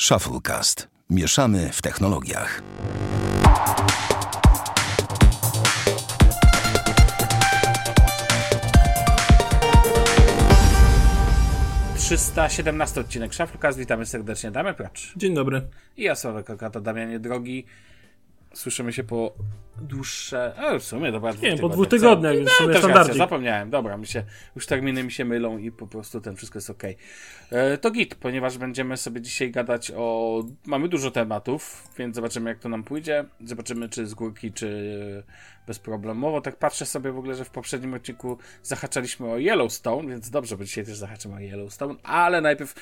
Shufflecast. Mieszamy w technologiach. Trzysta siedemnasty odcinek Shufflecast. Witamy serdecznie. Damy Pracz. Dzień dobry. I ja Sławek Kokata, Damianie Drogi. Słyszymy się po dłuższe. A w sumie dobra, Nie, po dwóch tygodniach, więc No, sumie też standardzik. racja, zapomniałem. Dobra, mi się, już terminy mi się mylą i po prostu ten wszystko jest ok. E, to git, ponieważ będziemy sobie dzisiaj gadać o. Mamy dużo tematów, więc zobaczymy, jak to nam pójdzie. Zobaczymy, czy z górki, czy bezproblemowo. Tak patrzę sobie w ogóle, że w poprzednim odcinku zahaczaliśmy o Yellowstone, więc dobrze, bo dzisiaj też zahaczymy o Yellowstone, ale najpierw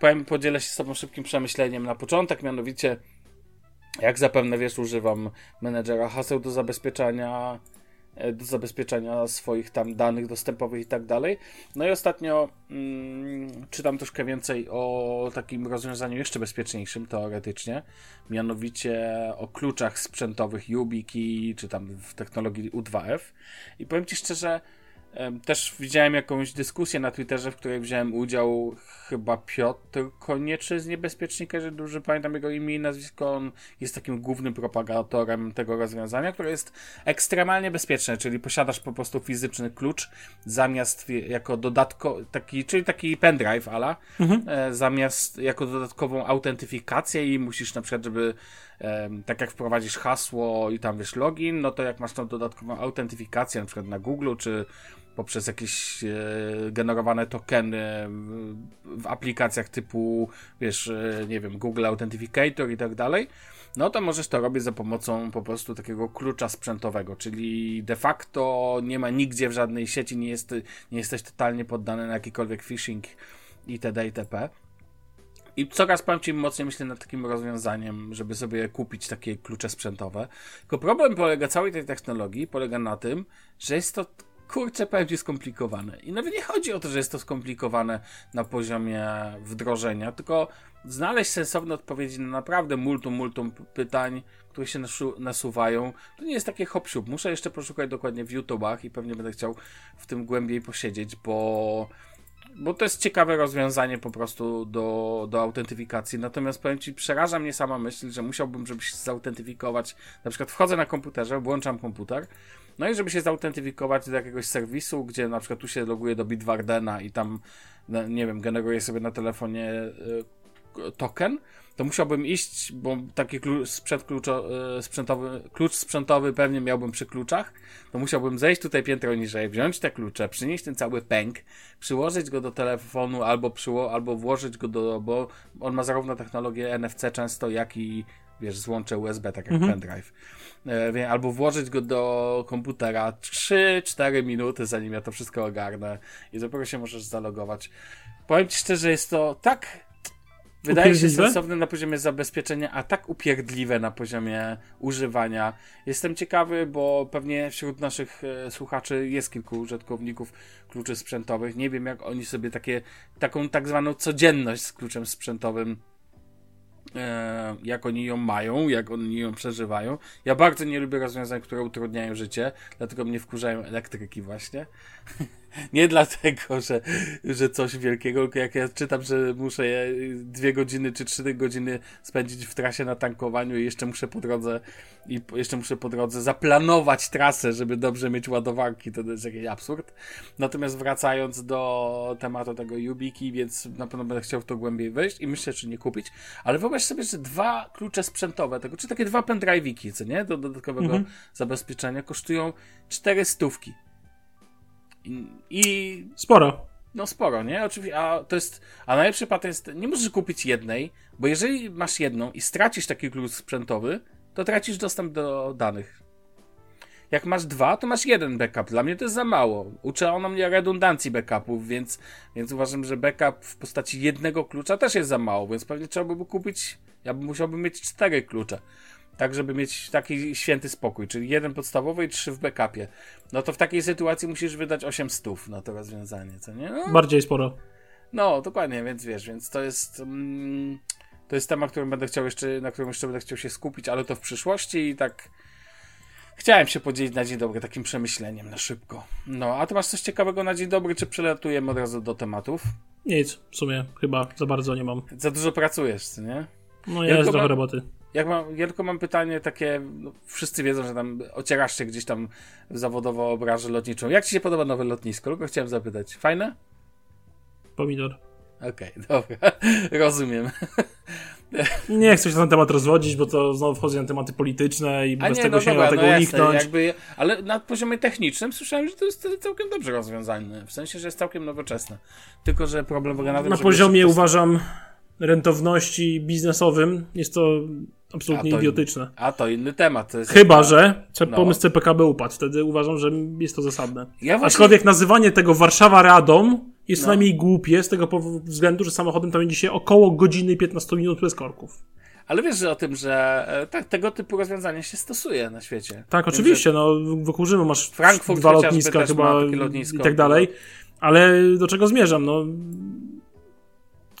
powiem, podzielę się z Tobą szybkim przemyśleniem na początek, mianowicie. Jak zapewne wiesz, używam menedżera haseł do zabezpieczania e, do zabezpieczania swoich tam danych dostępowych i tak dalej. No i ostatnio mm, czytam troszkę więcej o takim rozwiązaniu jeszcze bezpieczniejszym teoretycznie, mianowicie o kluczach sprzętowych YubiKey, czy tam w technologii U2F. I powiem Ci szczerze, też widziałem jakąś dyskusję na Twitterze, w której wziąłem udział chyba Piotr Konieczy z Niebezpiecznika, że dobrze pamiętam jego imię i nazwisko. On jest takim głównym propagatorem tego rozwiązania, które jest ekstremalnie bezpieczne, czyli posiadasz po prostu fizyczny klucz zamiast jako dodatko, taki, czyli taki pendrive ala, e, zamiast jako dodatkową autentyfikację i musisz na przykład, żeby tak jak wprowadzisz hasło i tam wiesz login, no to jak masz tą dodatkową autentyfikację na przykład na Google czy poprzez jakieś e, generowane tokeny w, aplikacjach typu, wiesz, e, nie wiem, Google Authenticator i tak dalej, no to możesz to robić za pomocą po prostu takiego klucza sprzętowego, czyli de facto nie ma nigdzie w żadnej sieci, nie, jest, nie jesteś totalnie poddany na jakikolwiek phishing itd. itp. I coraz Ci mocniej myślę nad takim rozwiązaniem, żeby sobie kupić takie klucze sprzętowe. Tylko problem polega całej tej technologii polega na tym, że jest to kurczę Ci skomplikowane. I nawet nie chodzi o to, że jest to skomplikowane na poziomie wdrożenia, tylko znaleźć sensowne odpowiedzi na naprawdę multum, multum pytań, które się nasu- nasuwają. To nie jest takie hop siup. Muszę jeszcze poszukać dokładnie w YouTubach i pewnie będę chciał w tym głębiej posiedzieć, bo bo to jest ciekawe rozwiązanie po prostu do, do autentyfikacji. Natomiast powiem Ci, przeraża mnie sama myśl, że musiałbym, żeby się zautentyfikować. Na przykład wchodzę na komputerze, włączam komputer, no i żeby się zautentyfikować do jakiegoś serwisu, gdzie na przykład tu się loguję do Bitwardena i tam, no, nie wiem, generuję sobie na telefonie y, token, to musiałbym iść, bo taki klu- sprzęt kluczo, y, sprzętowy, klucz sprzętowy pewnie miałbym przy kluczach, to musiałbym zejść tutaj piętro niżej, wziąć te klucze, przynieść ten cały pęk, przyłożyć go do telefonu albo, przyło- albo włożyć go do, bo on ma zarówno technologię NFC często, jak i wiesz, złącze USB, tak jak pendrive. E, albo włożyć go do komputera 3-4 minuty, zanim ja to wszystko ogarnę i dopiero się możesz zalogować. Powiem Ci szczerze, jest to tak Wydaje się sensowne na poziomie zabezpieczenia, a tak upierdliwe na poziomie używania. Jestem ciekawy, bo pewnie wśród naszych e, słuchaczy jest kilku użytkowników kluczy sprzętowych. Nie wiem, jak oni sobie takie, taką tak zwaną codzienność z kluczem sprzętowym e, jak oni ją mają, jak oni ją przeżywają. Ja bardzo nie lubię rozwiązań, które utrudniają życie, dlatego mnie wkurzają elektryki właśnie. nie dlatego, że, że coś wielkiego, tylko jak ja czytam, że muszę dwie godziny czy trzy godziny spędzić w trasie na tankowaniu i jeszcze muszę po drodze i jeszcze muszę po drodze zaplanować trasę, żeby dobrze mieć ładowarki, to jest jakiś absurd. Natomiast wracając do tematu tego YubiKey, więc na pewno będę chciał w to głębiej wejść i myślę, czy nie kupić, ale wyobraź sobie, że dwa klucze sprzętowe tego, czy takie dwa pendrive'iki, co nie, do dodatkowego zabezpieczenia kosztują cztery stówki. I, Sporo. no sporo, nie? Oczywiście, a to jest. A najlepszy patent jest, nie możesz kupić jednej, bo jeżeli masz jedną i stracisz taki klucz sprzętowy, to tracisz dostęp do danych. Jak masz dwa, to masz jeden backup. Dla mnie to jest za mało. Uczono mnie redundancji backupów, więc, więc uważam, że backup w postaci jednego klucza też jest za mało, więc pewnie trzeba by kupić. Ja bym musiałbym mieć cztery klucze. Tak, żeby mieć taki święty spokój, czyli jeden podstawowy i trzy w backupie. No to w takiej sytuacji musisz wydać 8 stów na to rozwiązanie, co nie? No, Bardziej sporo. no, dokładnie, więc wiesz, więc to jest. Mm, to jest temat, którym będę chciał jeszcze, na którym jeszcze będę chciał się skupić, ale to w przyszłości i tak. Chciałem się podzielić na dzień dobry takim przemyśleniem na szybko. No, a ty masz coś ciekawego na dzień dobry, czy przelatujemy od razu do tematów? Nic, w sumie chyba za bardzo nie mam. Za dużo pracujesz, co nie? No Ja jest tylko trochę roboty. Jak mam, ja tylko mam pytanie takie, no, wszyscy wiedzą, że tam ocierasz się gdzieś tam zawodowo o branżę lotniczą. Jak ci się podoba nowe lotnisko? Tylko chciałem zapytać. Fajne? Pomidor. Okej, dobra. Rozumiem. Nie chcę się na ten temat rozwodzić, bo to znowu wchodzi na tematy polityczne i A bez nie, tego no się nie dobra, da tego no jasne, uniknąć. jakby, ale na poziomie technicznym słyszałem, że to jest całkiem dobrze rozwiązane. W sensie, że jest całkiem nowoczesne. Tylko, że problem polega na tym, Na poziomie uważam rentowności biznesowym jest to absolutnie A to- idiotyczne. A to inny temat. To Chyba, że No. pomysł CPK by upadł. Wtedy uważam, że jest to zasadne. Ja właśnie, Aczkolwiek nazywanie tego Warszawa Radą jest No. co najmniej głupie z tego względu, że samochodem tam będzie się około godziny i 15 minut bez korków. ale wiesz że o tym, że e, tak, tego typu rozwiązania się stosuje na świecie. Tak, Wiem, oczywiście, no wokół Rzymu masz Frankfurt dwa lotniska chyba lotnisko. i tak dalej, ale do czego zmierzam, no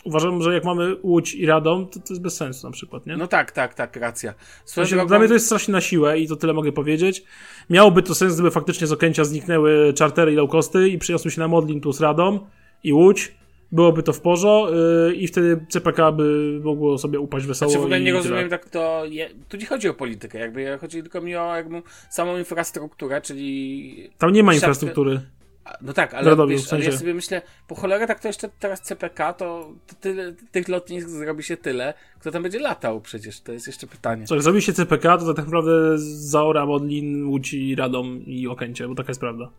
uważam, że jak mamy Łódź i Radom, to, to jest bez sensu na przykład, nie? No tak, tak, tak, racja. Sensie, drogą, Dla mnie to jest strasznie na siłę i to tyle mogę powiedzieć. Miałoby to sens, gdyby faktycznie z Okęcia zniknęły czartery i low costy i przyniosły się na Modlin plus Radom i Łódź. Byłoby to w porzo yy, i wtedy CPK by mogło sobie upaść wesoło. Znaczy w ogóle nie rozumiem tak to. Je, tu nie chodzi o politykę, jakby chodzi tylko mi o jakby samą infrastrukturę, czyli. Tam nie ma infrastruktury. A, No tak, ale, Radomiu, wiesz, w ale ja sensie. sobie myślę, po cholerę tak to jeszcze teraz CPK, to, to tyle, tych lotnisk zrobi się tyle, kto tam będzie latał przecież, to jest jeszcze pytanie. Co, jak zrobi się CPK, to tak naprawdę zaora Modlin, Łódź i Radom i Okęcie, bo taka jest prawda.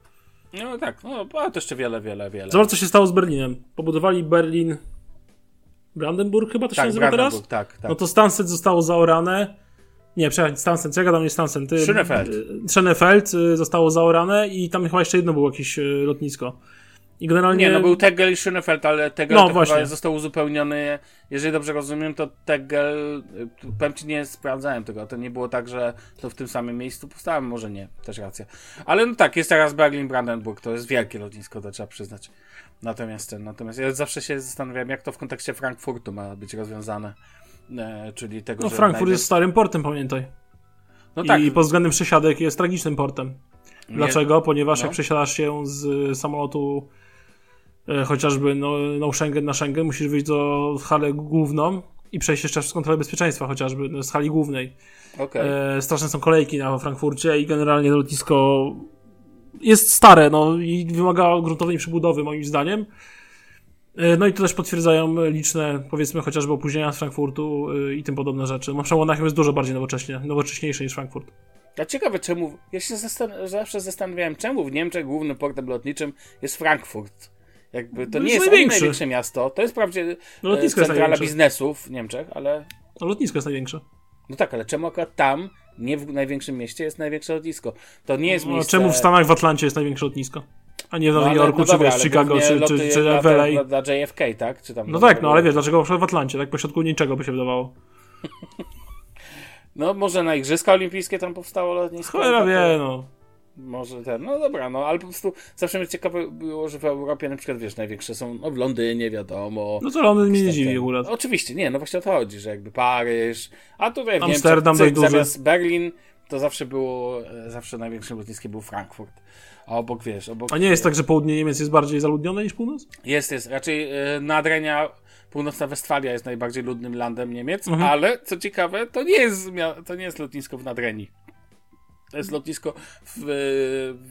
No tak, no ale to jeszcze wiele, wiele, wiele. Zobacz, co się stało z Berlinem. Pobudowali Berlin... Brandenburg chyba to się tak, nazywa teraz? Tak, tak. No to Stansted zostało zaorane. Nie, przepraszam, Stansted, co ja gadam, nie Stansted. Ty, Schönefeld. y, Schönefeld y, zostało zaorane i tam chyba jeszcze jedno było jakieś y, lotnisko. I generalnie... Nie, no był Tegel i Schönefeld, ale Tegel No, to właśnie. chyba został uzupełniony, jeżeli dobrze rozumiem, to Tegel, powiem ci, nie sprawdzałem tego, to nie było tak, że to w tym samym miejscu powstałem, może nie, też racja. Ale no tak, jest teraz Berlin-Brandenburg, to jest wielkie lotnisko, to trzeba przyznać. Natomiast natomiast ja zawsze się zastanawiam, jak to w kontekście Frankfurtu ma być rozwiązane, czyli tego, No. Frankfurt najpierw- jest starym portem, pamiętaj. No tak, I pod względem przesiadek jest tragicznym portem. nie- Dlaczego? Ponieważ no. jak przesiadasz się z samolotu e, chociażby no, no Schengen na Schengen, musisz wyjść do hali główną i przejść jeszcze przez kontrolę bezpieczeństwa chociażby no, z hali głównej. Okej. E, straszne są kolejki na Frankfurcie i generalnie lotnisko jest stare, no i wymaga gruntownej przebudowy moim zdaniem. E, No i to też potwierdzają liczne, powiedzmy, chociażby opóźnienia z Frankfurtu e, i tym podobne rzeczy. Marsza Monachium jest dużo bardziej nowocześnie, nowocześniejszy niż Frankfurt. A ciekawe czemu, ja się zastan- zawsze zastanawiałem, czemu w Niemczech głównym portem lotniczym jest Frankfurt. Jakby to No nie jest największy. największe miasto, to jest wprawdzie No, e, lotnisko centrala największe. biznesu w Niemczech, ale No lotnisko jest największe. no tak, ale czemu akurat tam, nie w największym mieście jest największe lotnisko? To nie jest No, miejsce... czemu w Stanach w Atlancie jest największe lotnisko? A nie w No, Nowym ale- Jorku, no czy dobra, wiesz, Chicago, czy, czy, czy w LA. JFK, tak? Czy tam No tak, no ale wiesz, dlaczego w Atlancie, tak pośrodku niczego by się wydawało. No może na Igrzyska Olimpijskie tam powstało lotnisko. Cholera tak, wie, no. Może ten, no dobra, no ale po prostu zawsze mnie ciekawe było, że w Europie na przykład, wiesz, największe są, no w Londynie wiadomo. No to Londyn mnie nie dziwi akurat. Oczywiście, nie, no właśnie o to chodzi, że jakby Paryż, a tutaj w Amsterdam Niemczech, zamiast Berlin, to zawsze było, e, zawsze największym lotniskiem był Frankfurt. A obok, wiesz, obok... A nie jest tak, że południe Niemiec jest bardziej zaludnione niż północ? Jest, jest. Raczej e, Nadrenia, północna Westfalia jest najbardziej ludnym landem Niemiec, Mhm. ale co ciekawe, to nie jest, to nie jest lotnisko w Nadrenii. To jest lotnisko w,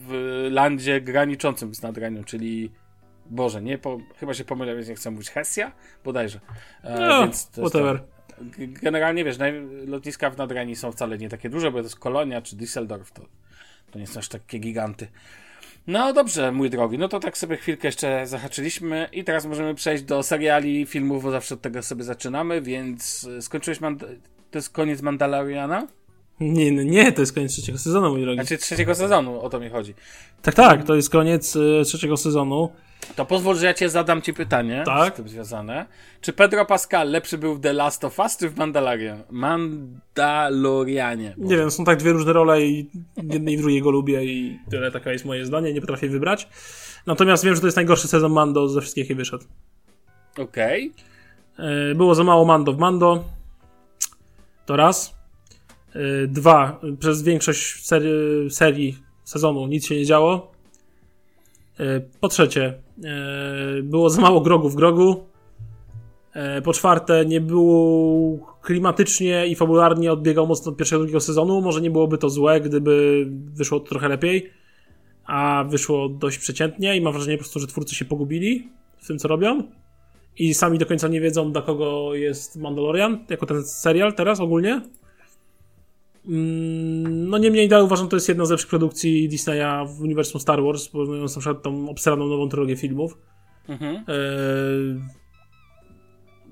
w landzie graniczącym z Nadrenią, czyli Boże, nie po, chyba się pomylę, więc nie chcę mówić Hesja, bodajże. E, No, whatever. to. Generalnie wiesz, lotniska w Nadrenii są wcale nie takie duże, bo to jest Kolonia czy Düsseldorf, to, to nie są aż takie giganty. No dobrze, mój drogi, no to tak sobie chwilkę jeszcze zahaczyliśmy i teraz możemy przejść do seriali, filmów, bo zawsze od tego sobie zaczynamy, więc y, skończyłeś, Mand- to jest koniec Mandaloriana? Nie, nie, nie, to jest koniec trzeciego sezonu, mój drogi. Znaczy trzeciego sezonu, o to mi chodzi. Tak, tak, to jest koniec y, trzeciego sezonu. To pozwól, że ja cię zadam ci pytanie Tak. z tym związane. Czy Pedro Pascal lepszy był w The Last of Us, czy w Mandalorian? Mandalorianie. Nie wiem, są tak dwie różne role i jednej i drugiej go lubię i tyle, taka jest moje zdanie, nie potrafię wybrać. Natomiast wiem, że to jest najgorszy sezon Mando ze wszystkich, jaki wyszedł. Okej. Y, Było za mało Mando w Mando. To raz. Y, Dwa. Przez większość serii, serii sezonu nic się nie działo. Y, Po trzecie, było za mało grogu w grogu. E, po czwarte, nie był klimatycznie i fabularnie odbiegał mocno od pierwszego, drugiego sezonu. Może nie byłoby to złe, gdyby wyszło trochę lepiej, a wyszło dość przeciętnie i mam wrażenie po prostu, że twórcy się pogubili w tym, co robią i sami do końca nie wiedzą, dla kogo jest Mandalorian, jako ten serial teraz ogólnie. Mm, No niemniej dalej uważam, że to jest jedna z lepszych produkcji Disneya w uniwersum Star Wars, porównując na przykład tą obsraną nową trylogię filmów. Mhm. Eee,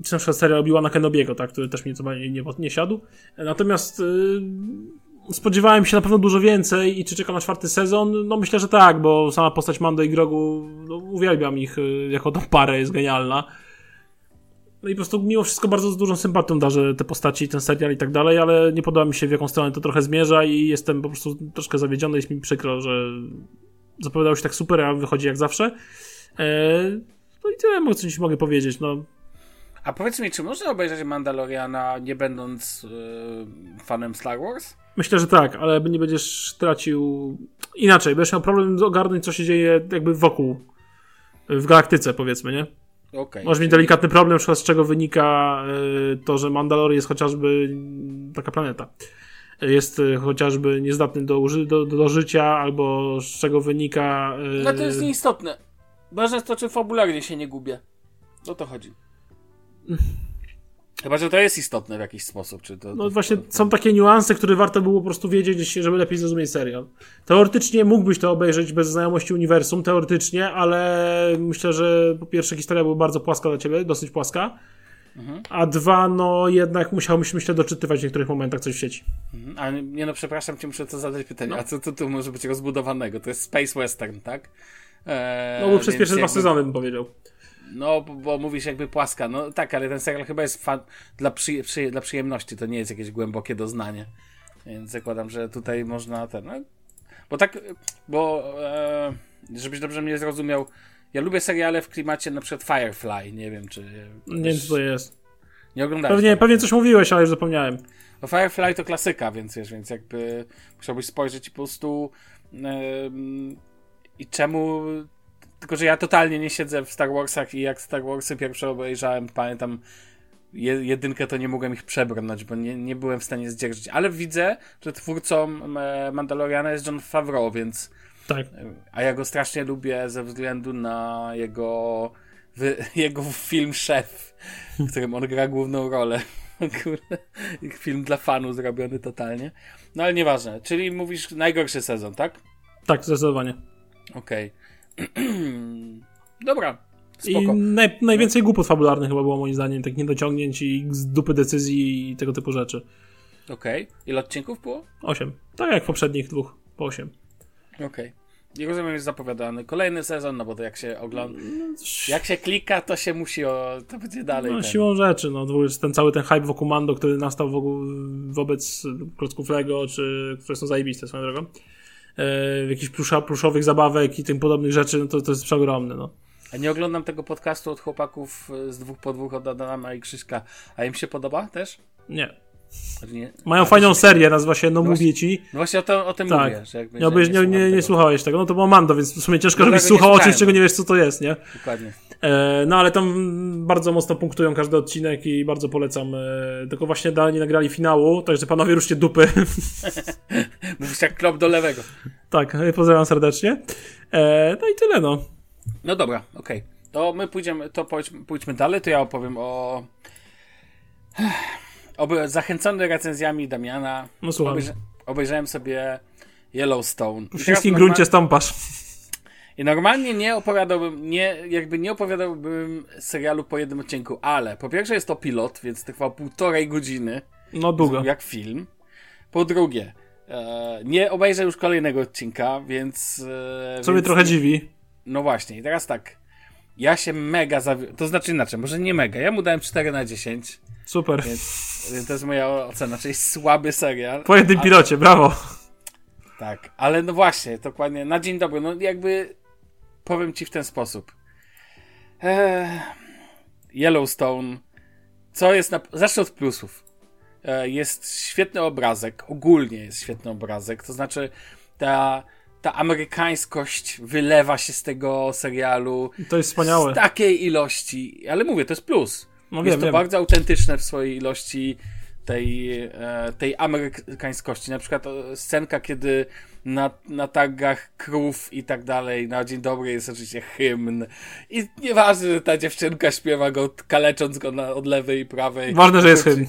czy na przykład serial Obi-Wana Kenobiego, tak, który też mi co nie, nie, nie siadł. Natomiast yy, spodziewałem się na pewno dużo więcej i czy czekam na czwarty sezon? No myślę, że tak, bo sama postać Mando i Grogu, no, uwielbiam ich yy, jako tą parę, jest genialna. No i po prostu mimo wszystko bardzo z dużą sympatią darzę te postaci, ten serial i tak dalej, ale nie podoba mi się w jaką stronę to trochę zmierza i jestem po prostu troszkę zawiedziony, jest mi przykro, że zapowiadało się tak super, a wychodzi jak zawsze. Eee, no i tyle, co ci mogę powiedzieć. No, A powiedz mi, czy można obejrzeć Mandaloriana nie będąc yy, fanem Star Wars? myślę, że tak, ale nie będziesz tracił. Inaczej, będziesz miał problem ogarnąć, co się dzieje jakby wokół. W galaktyce, powiedzmy, nie? Okej. Możesz mieć delikatny problem, z czego wynika y, to, że Mandalor jest chociażby taka planeta. Jest y, chociażby niezdatny do, do, do, życia, albo z czego wynika. y, No to jest nieistotne. Ważne jest to, czy fabularnie się nie gubię. O to chodzi. Chyba, że to jest istotne w jakiś sposób. Czy to, No to, właśnie to, to... są takie niuanse, które warto było po prostu wiedzieć, żeby lepiej zrozumieć serial. Teoretycznie mógłbyś to obejrzeć bez znajomości uniwersum, teoretycznie, ale myślę, że po pierwsze historia była bardzo płaska dla ciebie, dosyć płaska, Mhm. a dwa, no jednak musiałbyś, myślę, doczytywać w niektórych momentach coś w sieci. Mhm. A nie no, przepraszam cię, muszę to zadać pytanie. No. A co tu, tu może być rozbudowanego? To jest Space Western, tak? Eee, No bo przez więc pierwsze dwa jakby- sezony bym powiedział. No, bo, mówisz jakby płaska. No tak, ale ten serial chyba jest fan dla, przy, przy, dla przyjemności. To nie jest jakieś głębokie doznanie. Więc zakładam, że tutaj można ten. No, bo tak, bo e, żebyś dobrze mnie zrozumiał. Ja lubię seriale w klimacie na przykład Firefly. Nie wiem, czy. Nie wiem, co to jest. Nie oglądałeś. Pewnie, tego? pewnie coś mówiłeś, ale już zapomniałem. Bo Firefly to klasyka, więc wiesz, więc jakby musiałbyś spojrzeć i po prostu em, i czemu tylko, że ja totalnie nie siedzę w Star Warsach i jak Star Warsy pierwsze obejrzałem, pamiętam je, jedynkę to nie mogłem ich przebrnąć, bo nie, nie byłem w stanie zdzierżyć, ale widzę, że twórcą e, Mandaloriana jest John Favreau, więc Tak. a ja go strasznie lubię ze względu na jego, wy, jego film Szef, w którym on gra główną rolę. Kurde, film dla fanów zrobiony totalnie. No ale nieważne. Czyli mówisz najgorszy sezon, tak? Tak, zdecydowanie. Okej. Dobra. I Spoko. naj, najwięcej głupot fabularnych chyba było moim zdaniem, tak niedociągnięć i z dupy decyzji i tego typu rzeczy. Okej. Ile odcinków było? Osiem. Tak jak w poprzednich dwóch, po osiem. Okej. I rozumiem, jest zapowiadany kolejny sezon, no bo to jak się ogląda, jak się klika, to się musi, o, to będzie dalej. No, ten. siłą rzeczy, no, ten cały ten hype wokół Mando, który nastał wokół, wobec klocków Lego, czy, które są zajebiste swoją drogą, e, jakichś plusza, pluszowych zabawek i tym podobnych rzeczy, no to, to jest przeogromne, no. A nie oglądam tego podcastu od chłopaków y, z dwóch po dwóch od Adama i Krzyśka. A im się podoba też? Nie. Znaczy Nie. Mają fajną się- serię, nazywa się No No Mówię Ci. No właśnie o, to, o tym Tak. mówię. Że jakby, Nie, nie, nie, nie słuchałeś tego, no to było Mando, więc w sumie ciężko, żebyś słuchał o czymś, czego nie wiesz, co to jest, nie? Dokładnie. E, no ale tam bardzo mocno punktują każdy odcinek i bardzo polecam. E, tylko właśnie dalej nie nagrali finału, także panowie ruszcie dupy. Mówisz jak klop do lewego. tak, e, pozdrawiam serdecznie. E, no i tyle, no. No dobra, okej. To my pójdziemy, to pójdźmy, pójdźmy dalej, to ja opowiem o... Oby, zachęcony recenzjami Damiana, No słucham. obejrza, obejrzałem sobie Yellowstone. W norma- gruncie stąpasz. I normalnie nie opowiadałbym, nie, jakby nie opowiadałbym serialu po jednym odcinku, ale po pierwsze jest to pilot, więc trwał półtorej godziny, No długo. jak film. Po drugie, e, nie obejrzę już kolejnego odcinka, więc... E, Co mnie więc trochę nie- dziwi. No właśnie, i teraz tak. Ja się mega. To znaczy inaczej, może nie mega. Ja mu dałem 4 na 10, Super. więc, to jest moja ocena, czyli słaby serial. Po jednym A- pilocie, brawo. Tak, ale no właśnie, dokładnie, na dzień dobry, no jakby powiem ci w ten sposób. Eee, Yellowstone, co jest na... Zacznę od plusów. E, jest świetny obrazek, ogólnie jest świetny obrazek, to znaczy ta, ta amerykańskość wylewa się z tego serialu To jest wspaniałe. z takiej ilości, ale mówię, to jest plus. No jest wiem, to wiem. bardzo autentyczne w swojej ilości tej, e, tej amerykańskości. Na przykład scenka, kiedy na, na targach krów i tak dalej, na dzień dobry jest oczywiście hymn. I nieważne, że ta dziewczynka śpiewa go, kalecząc go na, od lewej i prawej. Ważne, że jest hymn.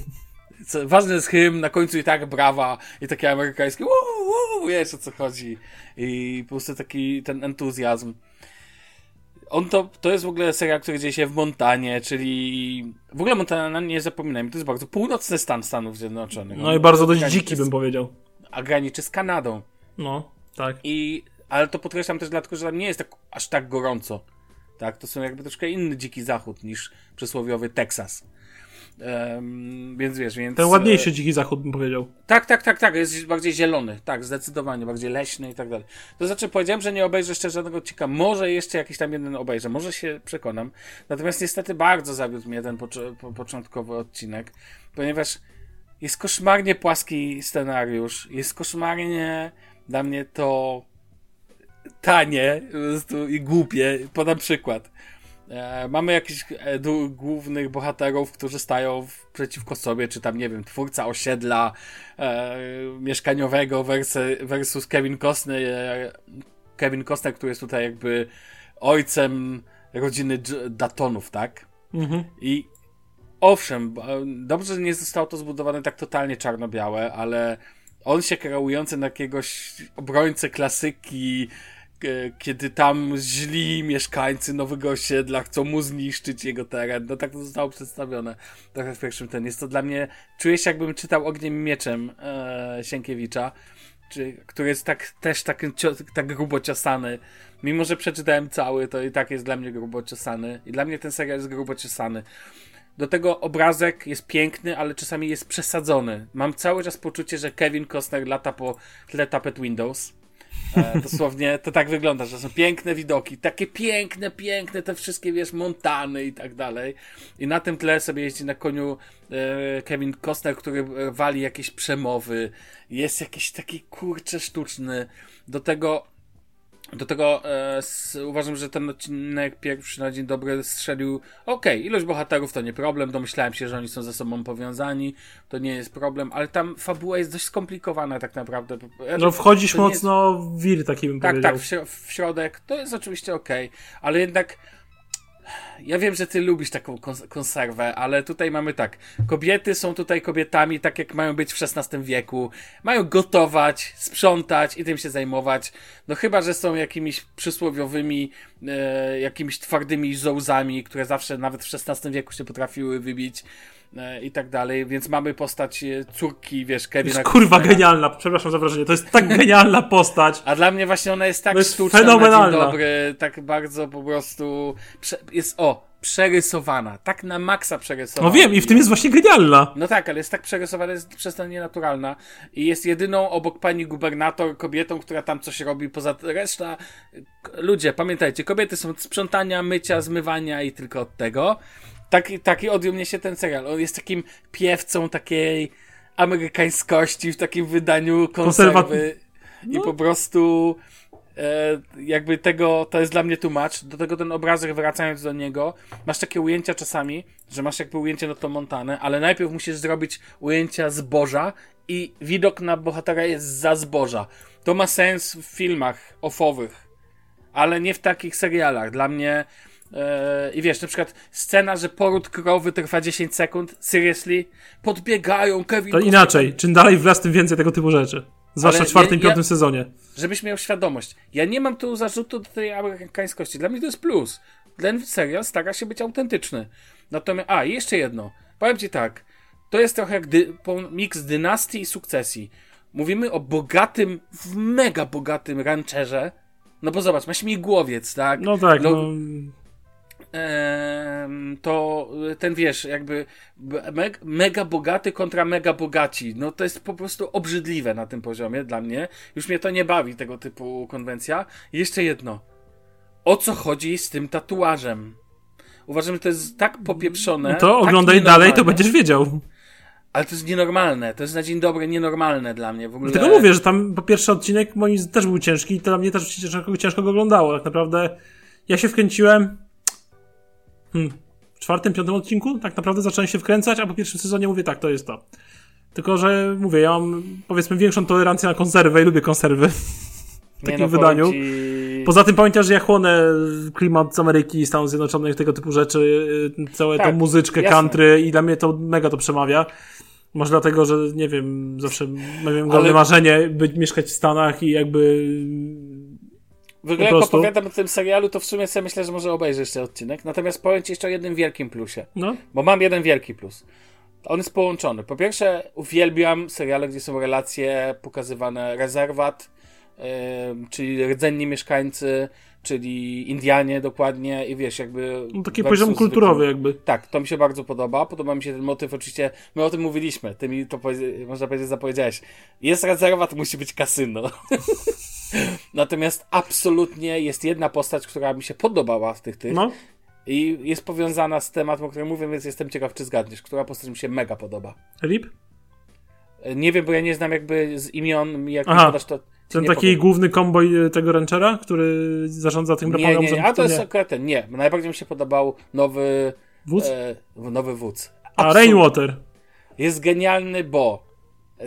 Co, ważny jest hymn, na końcu i tak brawa i takie amerykańskie wuu, wuu, wiesz o co chodzi. I po prostu taki ten entuzjazm. On to, to jest w ogóle serial, który dzieje się w Montanie, czyli w ogóle Montana, nie zapominajmy, to jest bardzo północny stan Stanów Zjednoczonych. No i bardzo dość dziki z- bym powiedział. A graniczy z Kanadą. No, tak. I, ale to podkreślam też dlatego, że tam nie jest tak, aż tak gorąco. Tak, to są jakby troszkę inny dziki zachód niż przysłowiowy Teksas. Em, więc wiesz, więc... Ten ładniejszy dziki zachód bym powiedział. Tak, tak, tak, tak. Jest bardziej zielony. Tak, zdecydowanie. Bardziej leśny i tak dalej. To znaczy, powiedziałem, że nie obejrzę jeszcze żadnego odcinka. Może jeszcze jakiś tam jeden obejrzę. Może się przekonam. Natomiast niestety bardzo zawiódł mnie ten pocz- po początkowy odcinek, ponieważ jest koszmarnie płaski scenariusz. Jest koszmarnie dla mnie to tanie i głupie. Podam przykład. E, mamy jakichś e, głównych bohaterów, którzy stają w, przeciwko sobie, czy tam, nie wiem, twórca osiedla e, mieszkaniowego versus, versus Kevin Costner, e, Kevin Costner, który jest tutaj jakby ojcem rodziny Datonów, tak? Mhm. I owszem, b- dobrze, że nie zostało to zbudowane tak totalnie czarno-białe, ale on się kreujący na jakiegoś obrońcę klasyki, e, kiedy tam źli mieszkańcy nowego osiedla chcą mu zniszczyć jego teren. No tak to zostało przedstawione trochę w pierwszym ten. Jest to dla mnie, czuję się jakbym czytał Ogniem Mieczem e, Sienkiewicza, czy, który jest tak, też tak, tak grubo ciosany. Mimo, że przeczytałem cały, to i tak jest dla mnie grubo ciosany. I dla mnie ten serial jest grubo ciosany. Do tego obrazek jest piękny, ale czasami jest przesadzony. Mam cały czas poczucie, że Kevin Costner lata po tle tapet Windows. E, dosłownie to tak wygląda, że są piękne widoki, takie piękne, piękne, te wszystkie, wiesz, montany i tak dalej. I na tym tle sobie jeździ na koniu e, Kevin Costner, który e, wali jakieś przemowy. Jest jakiś taki kurcze sztuczny. Do tego do tego e, uważam, że ten odcinek pierwszy na dzień dobry strzelił. Okej, ilość bohaterów to nie problem. Domyślałem się, że oni są ze sobą powiązani. To nie jest problem, ale tam fabuła jest dość skomplikowana tak naprawdę. No wchodzisz nie jest- mocno w wir taki bym tak, powiedział. tak, w, w środek. To jest oczywiście okej, ale jednak ja wiem, że ty lubisz taką kons- konserwę, ale tutaj mamy tak. Kobiety są tutaj kobietami, tak jak mają być w XVI wieku. Mają gotować, sprzątać i tym się zajmować. No chyba, że są jakimiś przysłowiowymi, e, jakimiś twardymi zołzami, które zawsze nawet w XVI wieku się potrafiły wybić i tak dalej. Więc mamy postać e, córki, wiesz, To Kevina jest kurwa Costnera. genialna, przepraszam za wrażenie. To jest tak genialna postać. A dla mnie właśnie ona jest tak To jest sztuczna, na fenomenalna. dobry, tak bardzo po prostu jest, o, przerysowana, tak na maksa przerysowana. No wiem, i w tym jest właśnie genialna. No tak, ale jest tak przerysowana, jest przez to nienaturalna i jest jedyną obok pani gubernator kobietą, która tam coś robi, poza reszta, ludzie, pamiętajcie, kobiety są od sprzątania, mycia, zmywania i tylko od tego. Taki, taki odjął mnie się ten serial. On jest takim piewcą takiej amerykańskości w takim wydaniu konserwy i No. po prostu e, jakby tego, to jest dla mnie tłumacz. Do tego ten obrazek, wracając do niego, masz takie ujęcia czasami, że masz jakby ujęcie na to montane, ale najpierw musisz zrobić ujęcia zboża i widok na bohatera jest za zboża. To ma sens w filmach ofowych, ale nie w takich serialach. Dla mnie i wiesz, na przykład scena, że poród krowy trwa 10 sekund, seriously, podbiegają, Kevin To Costner inaczej. Czym dalej w las, tym więcej tego typu rzeczy. Zwłaszcza w czwartym, ja- ja- piątym sezonie. żebyś miał świadomość. Ja nie mam tu zarzutu do tej amerykańskości. Dla mnie to jest plus. Ten serial stara się być autentyczny. Natomiast, a, jeszcze jedno. Powiem ci tak. To jest trochę jak dy, miks dynastii i sukcesji. Mówimy o bogatym, w mega bogatym rancherze. No bo zobacz, ma śmigłowiec, tak? No tak, Lo- no. To ten wiesz, jakby mega bogaty kontra mega bogaci. No to jest po prostu obrzydliwe na tym poziomie dla mnie. Już mnie to nie bawi, tego typu konwencja. I jeszcze jedno. O co chodzi z tym tatuażem? Uważam, że to jest tak popieprzone. No to tak oglądaj dalej, to będziesz wiedział. Ale to jest nienormalne. To jest na dzień dobry nienormalne dla mnie. W ogóle... Dlatego mówię, że tam po pierwszy odcinek moim też był ciężki i to dla mnie też ciężko, ciężko go oglądało. Tak naprawdę ja się wkręciłem. Hmm. w czwartym, piątym odcinku tak naprawdę zacząłem się wkręcać, a po pierwszym sezonie mówię tak, to jest to. Tylko, że mówię, ja mam powiedzmy większą tolerancję na konserwę i lubię konserwy w takim no, wydaniu. Ci... Poza tym pamiętasz, że ja chłonę klimat z Ameryki, Stanów Zjednoczonych, tego typu rzeczy, y, całe Tak, tą muzyczkę jasne. country i dla mnie to mega to przemawia. Może dlatego, że nie wiem, zawsze miałem ogromne Ale- marzenie być, mieszkać w Stanach i jakby W ogóle jak opowiadam o tym serialu, to w sumie sobie myślę, że może obejrzę jeszcze odcinek. Natomiast powiem Ci jeszcze o jednym wielkim plusie. no, Bo mam jeden wielki plus. On jest połączony. Po pierwsze, uwielbiam seriale, gdzie są relacje pokazywane rezerwat, ym, czyli rdzenni mieszkańcy, czyli Indianie dokładnie i wiesz, jakby... no taki poziom kulturowy jakby. Tak, to mi się bardzo podoba. Podoba mi się ten motyw, oczywiście, my o tym mówiliśmy, ty mi to można powiedzieć zapowiedziałeś. Jest rezerwat, musi być kasyno. Natomiast absolutnie jest jedna postać, która mi się podobała z tych tych No, i jest powiązana z tematem, o którym mówię, więc jestem ciekaw, czy zgadniesz, która postać mi się mega podoba. Rip? E, Nie wiem, bo ja nie znam jakby z imion, jak Aha. podasz, to Ten taki powiem. główny komboj y, tego ranchera, który zarządza tym Nie, nie, nie, a to jest akurat ten, nie. Najbardziej mi się podobał nowy... Wódz? E, nowy wódz. A. Rainwater. Jest genialny, bo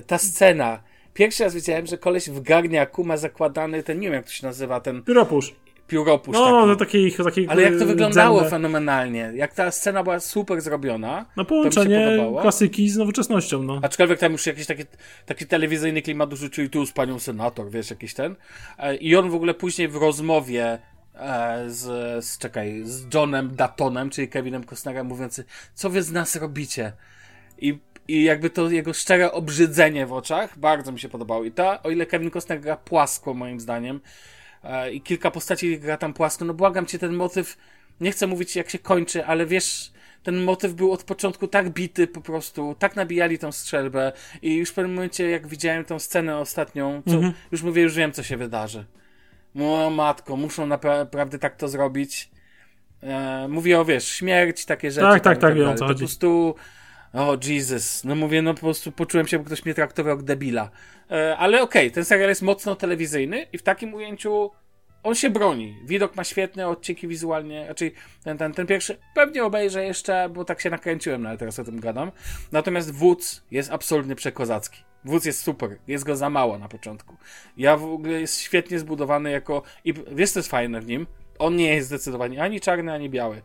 ta scena. Pierwszy raz widziałem, że koleś w garniaku ma zakładany ten, nie wiem jak to się nazywa, ten Pióropusz. pióropusz No, taki. no taki, taki Ale jak to y, wyglądało fenomenalnie. Jak ta scena była super zrobiona. No to mi się połączenie klasyki z nowoczesnością, no. Aczkolwiek tam już jakiś taki, taki telewizyjny klimat dorzucił tu z panią senator, wiesz, jakiś ten. E, I on w ogóle później w rozmowie e, z, z, czekaj, z Johnem Datonem, czyli Kevinem Costnerem, mówiący, co wy z nas robicie? I, I jakby to jego szczere obrzydzenie w oczach bardzo mi się podobało. I ta, o ile Kevin Costner gra płasko, moim zdaniem, e, i kilka postaci gra tam płasko, no błagam cię, ten motyw, nie chcę mówić jak się kończy, ale wiesz, ten motyw był od początku tak bity po prostu, tak nabijali tą strzelbę i już w pewnym momencie, jak widziałem tą scenę ostatnią, co, już mówię, już wiem, co się wydarzy. O matko, muszą napra- naprawdę tak to zrobić. E, mówię o, wiesz, śmierć, takie rzeczy. Tak, tak, i tak, wiem, co chodzi. po prostu, o Jesus, no mówię, no po prostu poczułem się, jakby ktoś mnie traktował jak debila. E, ale okej, ten serial jest mocno telewizyjny i w takim ujęciu on się broni. Widok ma świetne odcinki wizualnie, raczej ten, ten, ten pierwszy pewnie obejrzę jeszcze, bo tak się nakręciłem, no ale teraz o tym gadam. Natomiast wódz jest absolutnie przekozacki. Wódz jest super, jest go za mało na początku. Ja w ogóle jest świetnie zbudowany jako, i wiesz co jest fajne w nim? On nie jest zdecydowanie ani czarny, ani biały.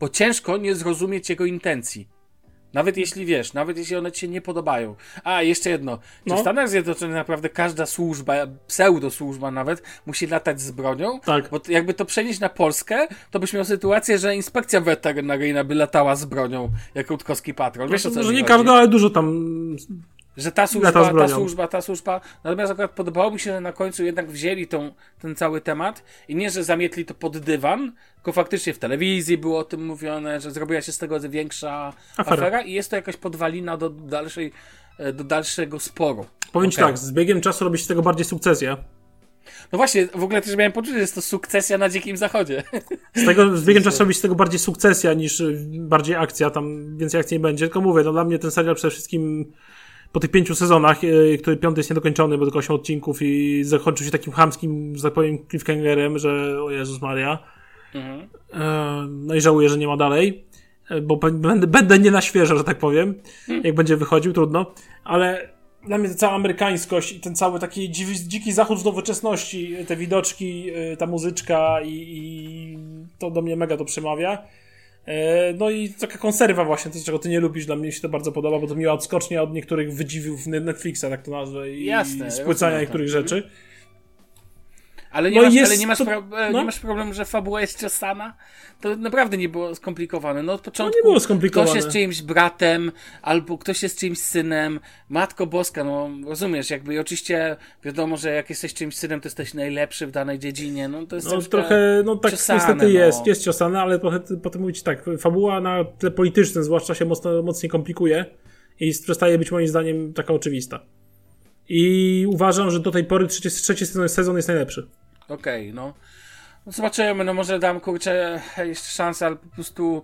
Bo ciężko nie zrozumieć jego intencji. Nawet jeśli wiesz, nawet jeśli one ci się nie podobają. A, jeszcze jedno. Czy No. w Stanach Zjednoczonych naprawdę każda służba, pseudosłużba nawet, musi latać z bronią? Tak. Bo jakby to przenieść na Polskę, to byś miał sytuację, że inspekcja weterynaryjna by latała z bronią, jak Rutkowski patrol. Wiesz o co Może nie chodzi? każda, ale dużo tam. Że ta służba, ta służba, ta służba. Natomiast akurat podobało mi się, że na końcu jednak wzięli tą, ten cały temat i nie, że zamietli to pod dywan, tylko faktycznie w telewizji było o tym mówione, że zrobiła się z tego większa Afera. afera, i jest to jakaś podwalina do dalszej, e, do dalszego sporu. Powiem ci Okej. tak, z biegiem czasu robi się z tego bardziej sukcesja. No właśnie, w ogóle też miałem poczucie, że jest to sukcesja na Dzikim Zachodzie. Z, tego, z biegiem czasu robi się z tego bardziej sukcesja niż y, bardziej akcja, tam więcej akcji nie będzie. Tylko mówię, no dla mnie ten serial przede wszystkim po tych pięciu sezonach, y, który piąty jest niedokończony, bo tylko 8 odcinków i zakończył się takim chamskim, że tak powiem, cliffhangerem, że o Jezus Maria. Mhm. E, No i żałuję, że nie ma dalej, e, bo będę, będę nie na świeżo, że tak powiem, jak będzie wychodził, trudno, ale dla mnie ta cała amerykańskość i ten cały taki dziwi, dziki zachód w nowoczesności, te widoczki, e, ta muzyczka i, i to do mnie mega to przemawia. E, No i taka konserwa właśnie, to czego ty nie lubisz, dla mnie się to bardzo podoba, bo to miła odskocznia od niektórych wydziwiów Netflixa, tak to nazwę, i Jasne, spłycania rozumiem niektórych to. rzeczy. Ale nie, No masz, ale nie, masz, to- pro, e, no. nie masz problemu, że fabuła jest ciosana? To naprawdę nie było skomplikowane. No od początku nie było skomplikowane. ktoś jest czyimś bratem, albo ktoś jest czyimś synem. Matko Boska, no rozumiesz, jakby i oczywiście wiadomo, że jak jesteś czyimś synem, to jesteś najlepszy w danej dziedzinie. No to jest No trochę, no tak ciosane, niestety no. jest, jest ciosane, ale trochę potem mówić tak, fabuła na tle politycznym zwłaszcza się mocno, mocniej komplikuje i przestaje być moim zdaniem taka oczywista. I uważam, że do tej pory trzeci, trzeci sezon, sezon jest najlepszy. Okej, no. no. Zobaczymy, no może dam kurczę jeszcze szansę, ale po prostu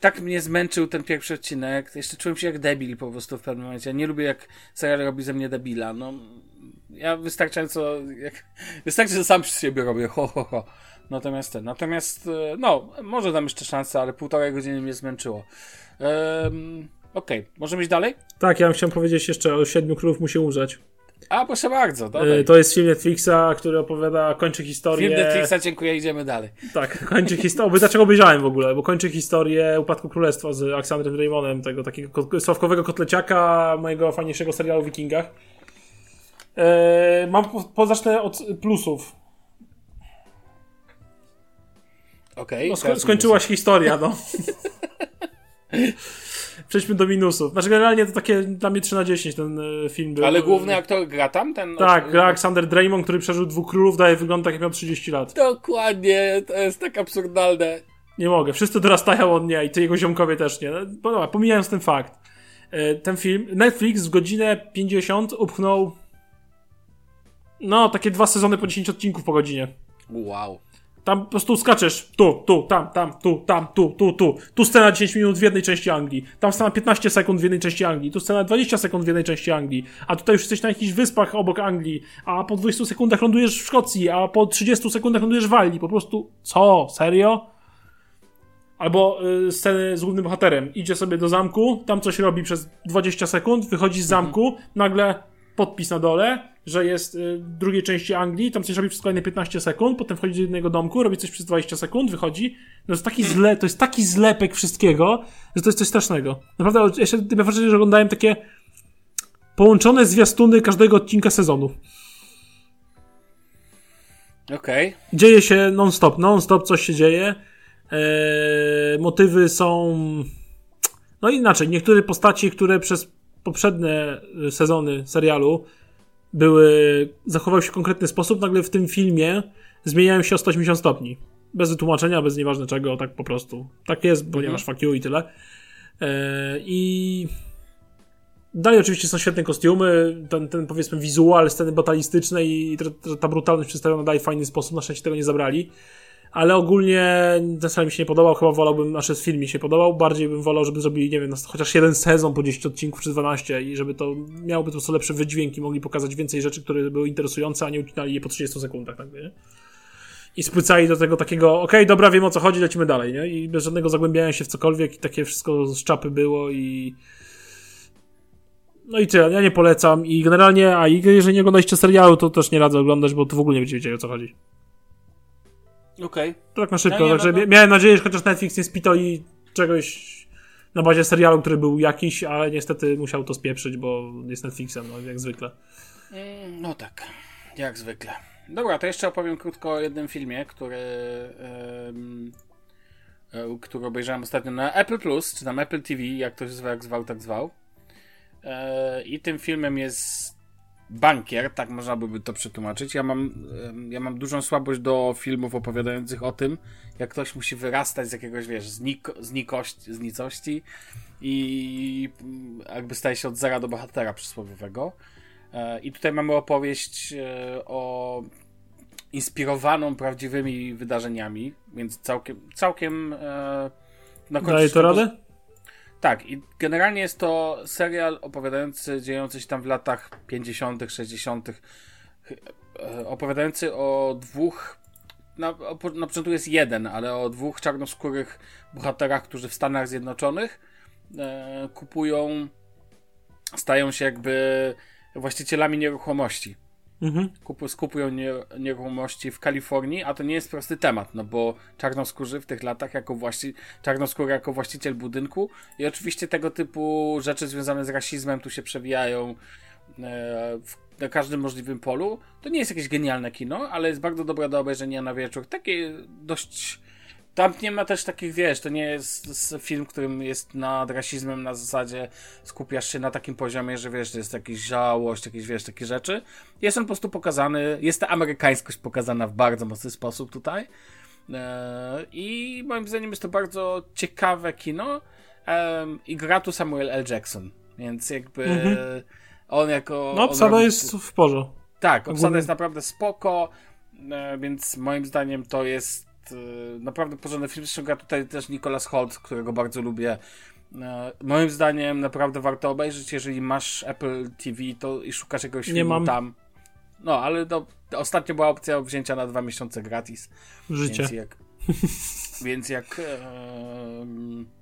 tak mnie zmęczył ten pierwszy odcinek. Jeszcze czułem się jak debil po prostu w pewnym momencie. Ja nie lubię jak serial robi ze mnie debila. No, ja wystarczająco, jak, wystarczy, że sam z siebie robię, ho, ho, ho. Natomiast ten, natomiast, e, no, może dam jeszcze szansę, ale półtorej godziny mnie zmęczyło. Um, Okej, okay. możemy iść dalej? Tak, ja bym chciał powiedzieć jeszcze o Siedmiu Królów musi umrzeć. A, proszę bardzo. Dodaj. To jest film Netflixa, który opowiada, kończy historię. Film Netflixa, dziękuję, idziemy dalej. Tak, kończy historię. Dlaczego obejrzałem w ogóle? Bo kończy historię Upadku Królestwa z Aleksandrem Raymonem, tego takiego sławkowego kotleciaka, mojego fajniejszego serialu o Wikingach. Eee, mam, po, zacznę od plusów. Okej. Okay, no, skończyła się historia, no. Przejdźmy do minusów. Znaczy generalnie to takie dla mnie 3 na 10 ten e, film był. Ale główny aktor gra tam? Ten tak, gra Aleksander Draymond, który przeżył dwóch królów, daje wygląd tak jak miał 30 lat. Dokładnie, to jest tak absurdalne. Nie mogę, wszyscy dorastają od niej i ty jego ziomkowie też nie. No, pomijając ten fakt. E, ten film, Netflix w godzinę 50 upchnął no, takie dwa sezony po 10 odcinków po godzinie. Wow. Tam po prostu skaczesz tu, tu, tam, tam, tu, tam, tu, tu, tu. Tu scena 10 minut w jednej części Anglii. Tam scena 15 sekund w jednej części Anglii. Tu scena 20 sekund w jednej części Anglii. A tutaj już jesteś na jakichś wyspach obok Anglii. A po 20 sekundach lądujesz w Szkocji. A po 30 sekundach lądujesz w Walii. Po prostu, co? Serio? Albo y, sceny z głównym bohaterem. Idzie sobie do zamku, tam coś robi przez 20 sekund, wychodzi z zamku, nagle podpis na dole, że jest y, w drugiej części Anglii, tam coś robi przez kolejne 15 sekund, potem wchodzi do jednego domku, robi coś przez 20 sekund, wychodzi. No to jest taki zle, to jest taki zlepek wszystkiego, że to jest coś strasznego. Naprawdę, jeszcze tym wrażenie, że oglądałem takie połączone zwiastuny każdego odcinka sezonu. Okej. Okay. Dzieje się non-stop, non-stop coś się dzieje. Eee, motywy są. No inaczej, niektóre postaci, które przez poprzednie sezony serialu były, zachowały się w konkretny sposób, nagle w tym filmie zmieniają się o 180 stopni. Bez wytłumaczenia, bez nieważne czego, tak po prostu. Tak jest, ponieważ mhm. fuck you i tyle. E, I dalej oczywiście są świetne kostiumy, ten, ten powiedzmy wizual, sceny batalistyczne i ta, ta brutalność przedstawiona daje w fajny sposób, na szczęście tego nie zabrali ale ogólnie ten serial mi się nie podobał, chyba wolałbym, znaczy film mi się podobał, bardziej bym wolał, żeby zrobili, nie wiem, chociaż jeden sezon po 10 odcinków czy 12 i żeby to miałoby po prostu lepsze wydźwięki, mogli pokazać więcej rzeczy, które były interesujące, a nie ucinali je po 30 sekundach, tak, nie? I spłycali do tego takiego, okej, okay, dobra, wiem o co chodzi, lecimy dalej, nie? I bez żadnego zagłębiania się w cokolwiek i takie wszystko z czapy było i... No i tyle, ja nie polecam i generalnie, a jeżeli nie oglądaliście serialu, to też nie radzę oglądać, bo to w ogóle nie będziecie wiedzieli o co chodzi. Okej. Okay. Tak na szybko, także no, no. miałem nadzieję, że chociaż Netflix nie spitoli czegoś na bazie serialu, który był jakiś, ale niestety musiał to spieprzyć, bo jest Netflixem, no jak zwykle. Mm, no tak, jak zwykle. Dobra, to jeszcze opowiem krótko o jednym filmie, który, yy, który obejrzałem ostatnio na Apple Plus, czy na Apple TV, jak to się zwał, jak zwał, tak zwał. Yy, I tym filmem jest bankier, tak można by to przetłumaczyć. Ja mam, ja mam dużą słabość do filmów opowiadających o tym, jak ktoś musi wyrastać z jakiegoś, wiesz, znik z, nikości, z nicości i jakby staje się od zera do bohatera przysłowiowego. E, I tutaj mamy opowieść e, o inspirowaną prawdziwymi wydarzeniami, więc całkiem, całkiem e, na końcu. Daje to radę? Tak, i generalnie jest to serial opowiadający, dziejący się tam w latach 50., 60., e, opowiadający o dwóch. Na, na początku jest jeden, ale o dwóch czarnoskórych bohaterach, którzy w Stanach Zjednoczonych e, kupują, stają się jakby właścicielami nieruchomości Mhm. Kup, skupują nieruchomości w Kalifornii, a to nie jest prosty temat, no bo czarnoskórzy w tych latach jako właści czarnoskóry jako właściciel budynku i oczywiście tego typu rzeczy związane z rasizmem tu się przewijają e, w, na każdym możliwym polu. To nie jest jakieś genialne kino, ale jest bardzo dobre do obejrzenia na wieczór. Takie dość tam nie ma też takich, wiesz, to nie jest film, którym jest nad rasizmem na zasadzie skupiasz się na takim poziomie, że wiesz, że jest jakaś żałość, jakieś, wiesz, takie rzeczy. Jest on po prostu pokazany, jest ta amerykańskość pokazana w bardzo mocny sposób tutaj. E, I moim zdaniem jest to bardzo ciekawe kino. I gra tu Samuel L. Jackson, więc jakby mhm. on jako... No, obsada jest w porządku. Tak, obsada jest naprawdę spoko, e, więc moim zdaniem to jest Y, naprawdę porządny film. Gra tutaj też Nicholas Holt, którego bardzo lubię. Y, moim zdaniem naprawdę warto obejrzeć, jeżeli masz Apple TV to i szukasz jakiegoś filmu tam. No, ale no, ostatnio była opcja wzięcia na dwa miesiące gratis. Życie. Więc jak. więc jak. E,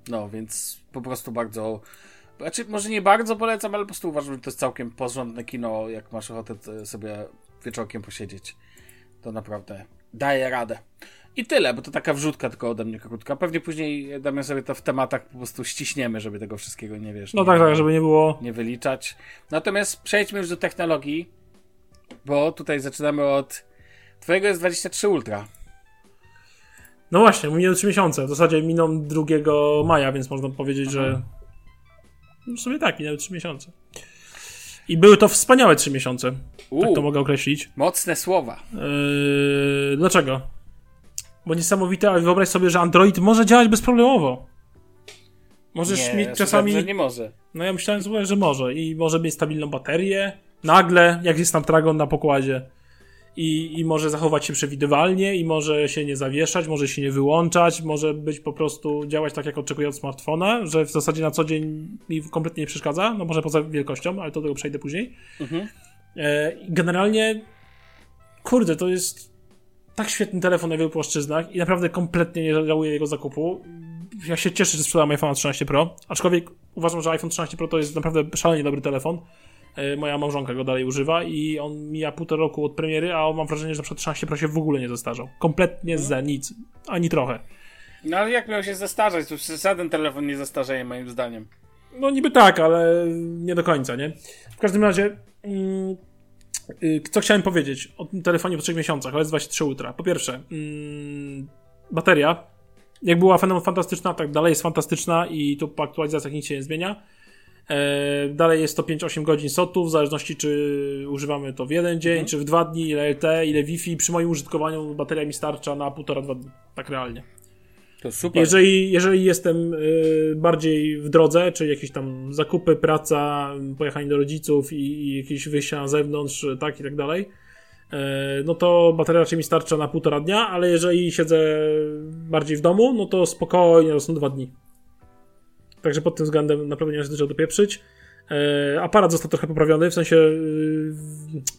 no, więc po prostu bardzo. Znaczy, może nie bardzo polecam, ale po prostu uważam, że to jest całkiem porządne kino, jak masz ochotę sobie wieczorkiem posiedzieć. To naprawdę daje radę. I tyle, bo to taka wrzutka tylko ode mnie krótka. Pewnie później damy sobie to w tematach po prostu ściśniemy, żeby tego wszystkiego nie wiesz. No nie, tak, tak, żeby nie było. Nie wyliczać. Natomiast przejdźmy już do technologii, bo tutaj zaczynamy od. Twojego jest 23 Ultra. No właśnie, minęły 3 miesiące. W zasadzie miną 2 maja, więc można powiedzieć, Aha. że. No w sumie tak, minęły 3 miesiące. I były to wspaniałe 3 miesiące. U, tak to mogę określić. Mocne słowa. Yy, dlaczego? Bo niesamowite, ale wyobraź sobie, że Android może działać bezproblemowo. Możesz nie, mieć czasami. Że nie może. No ja myślałem sobie, że może. I może mieć stabilną baterię. Nagle, jak jest Snapdragon na pokładzie. I, I może zachować się przewidywalnie, i może się nie zawieszać, może się nie wyłączać, może być po prostu działać tak, jak oczekuję od smartfona, że w zasadzie na co dzień mi kompletnie nie przeszkadza. No może poza wielkością, ale to do tego przejdę później. Mhm. E, generalnie, kurde, to jest tak świetny telefon na wielu płaszczyznach i naprawdę kompletnie nie żałuję jego zakupu. Ja się cieszę, że sprzedałem iPhone 13 Pro, aczkolwiek uważam, że iPhone 13 Pro to jest naprawdę szalenie dobry telefon. E, moja małżonka go dalej używa i on mija półtora roku od premiery, a mam wrażenie, że przed 13 Pro się w ogóle nie zestarzał. Kompletnie mhm. za nic, ani trochę. No ale jak miał się zestarzać? To żaden telefon nie zestarzeje moim zdaniem. No niby tak, ale nie do końca, nie? W każdym razie... Mm, co chciałem powiedzieć o tym telefonie po 3 miesiącach, OS23 Ultra. Po pierwsze, mm, bateria. Jak była fantastyczna, tak dalej jest fantastyczna i tu po aktualizacjach nic się nie zmienia. E, dalej jest to 5-8 godzin SOT-u, w zależności czy używamy to w jeden dzień, mhm. czy w dwa dni, ile LTE, ile Wi-Fi. Przy moim użytkowaniu bateria mi starcza na 1,5-2 dni, tak realnie. To super. Jeżeli, jeżeli jestem y, bardziej w drodze, czy jakieś tam zakupy, praca, pojechanie do rodziców i, i jakieś wyjścia na zewnątrz, tak i tak dalej, y, no to bateria raczej mi starcza na półtora dnia, ale jeżeli siedzę bardziej w domu, no to spokojnie, to są dwa dni. Także pod tym względem naprawdę nie ma się dopieprzyć. E, aparat został trochę poprawiony, w sensie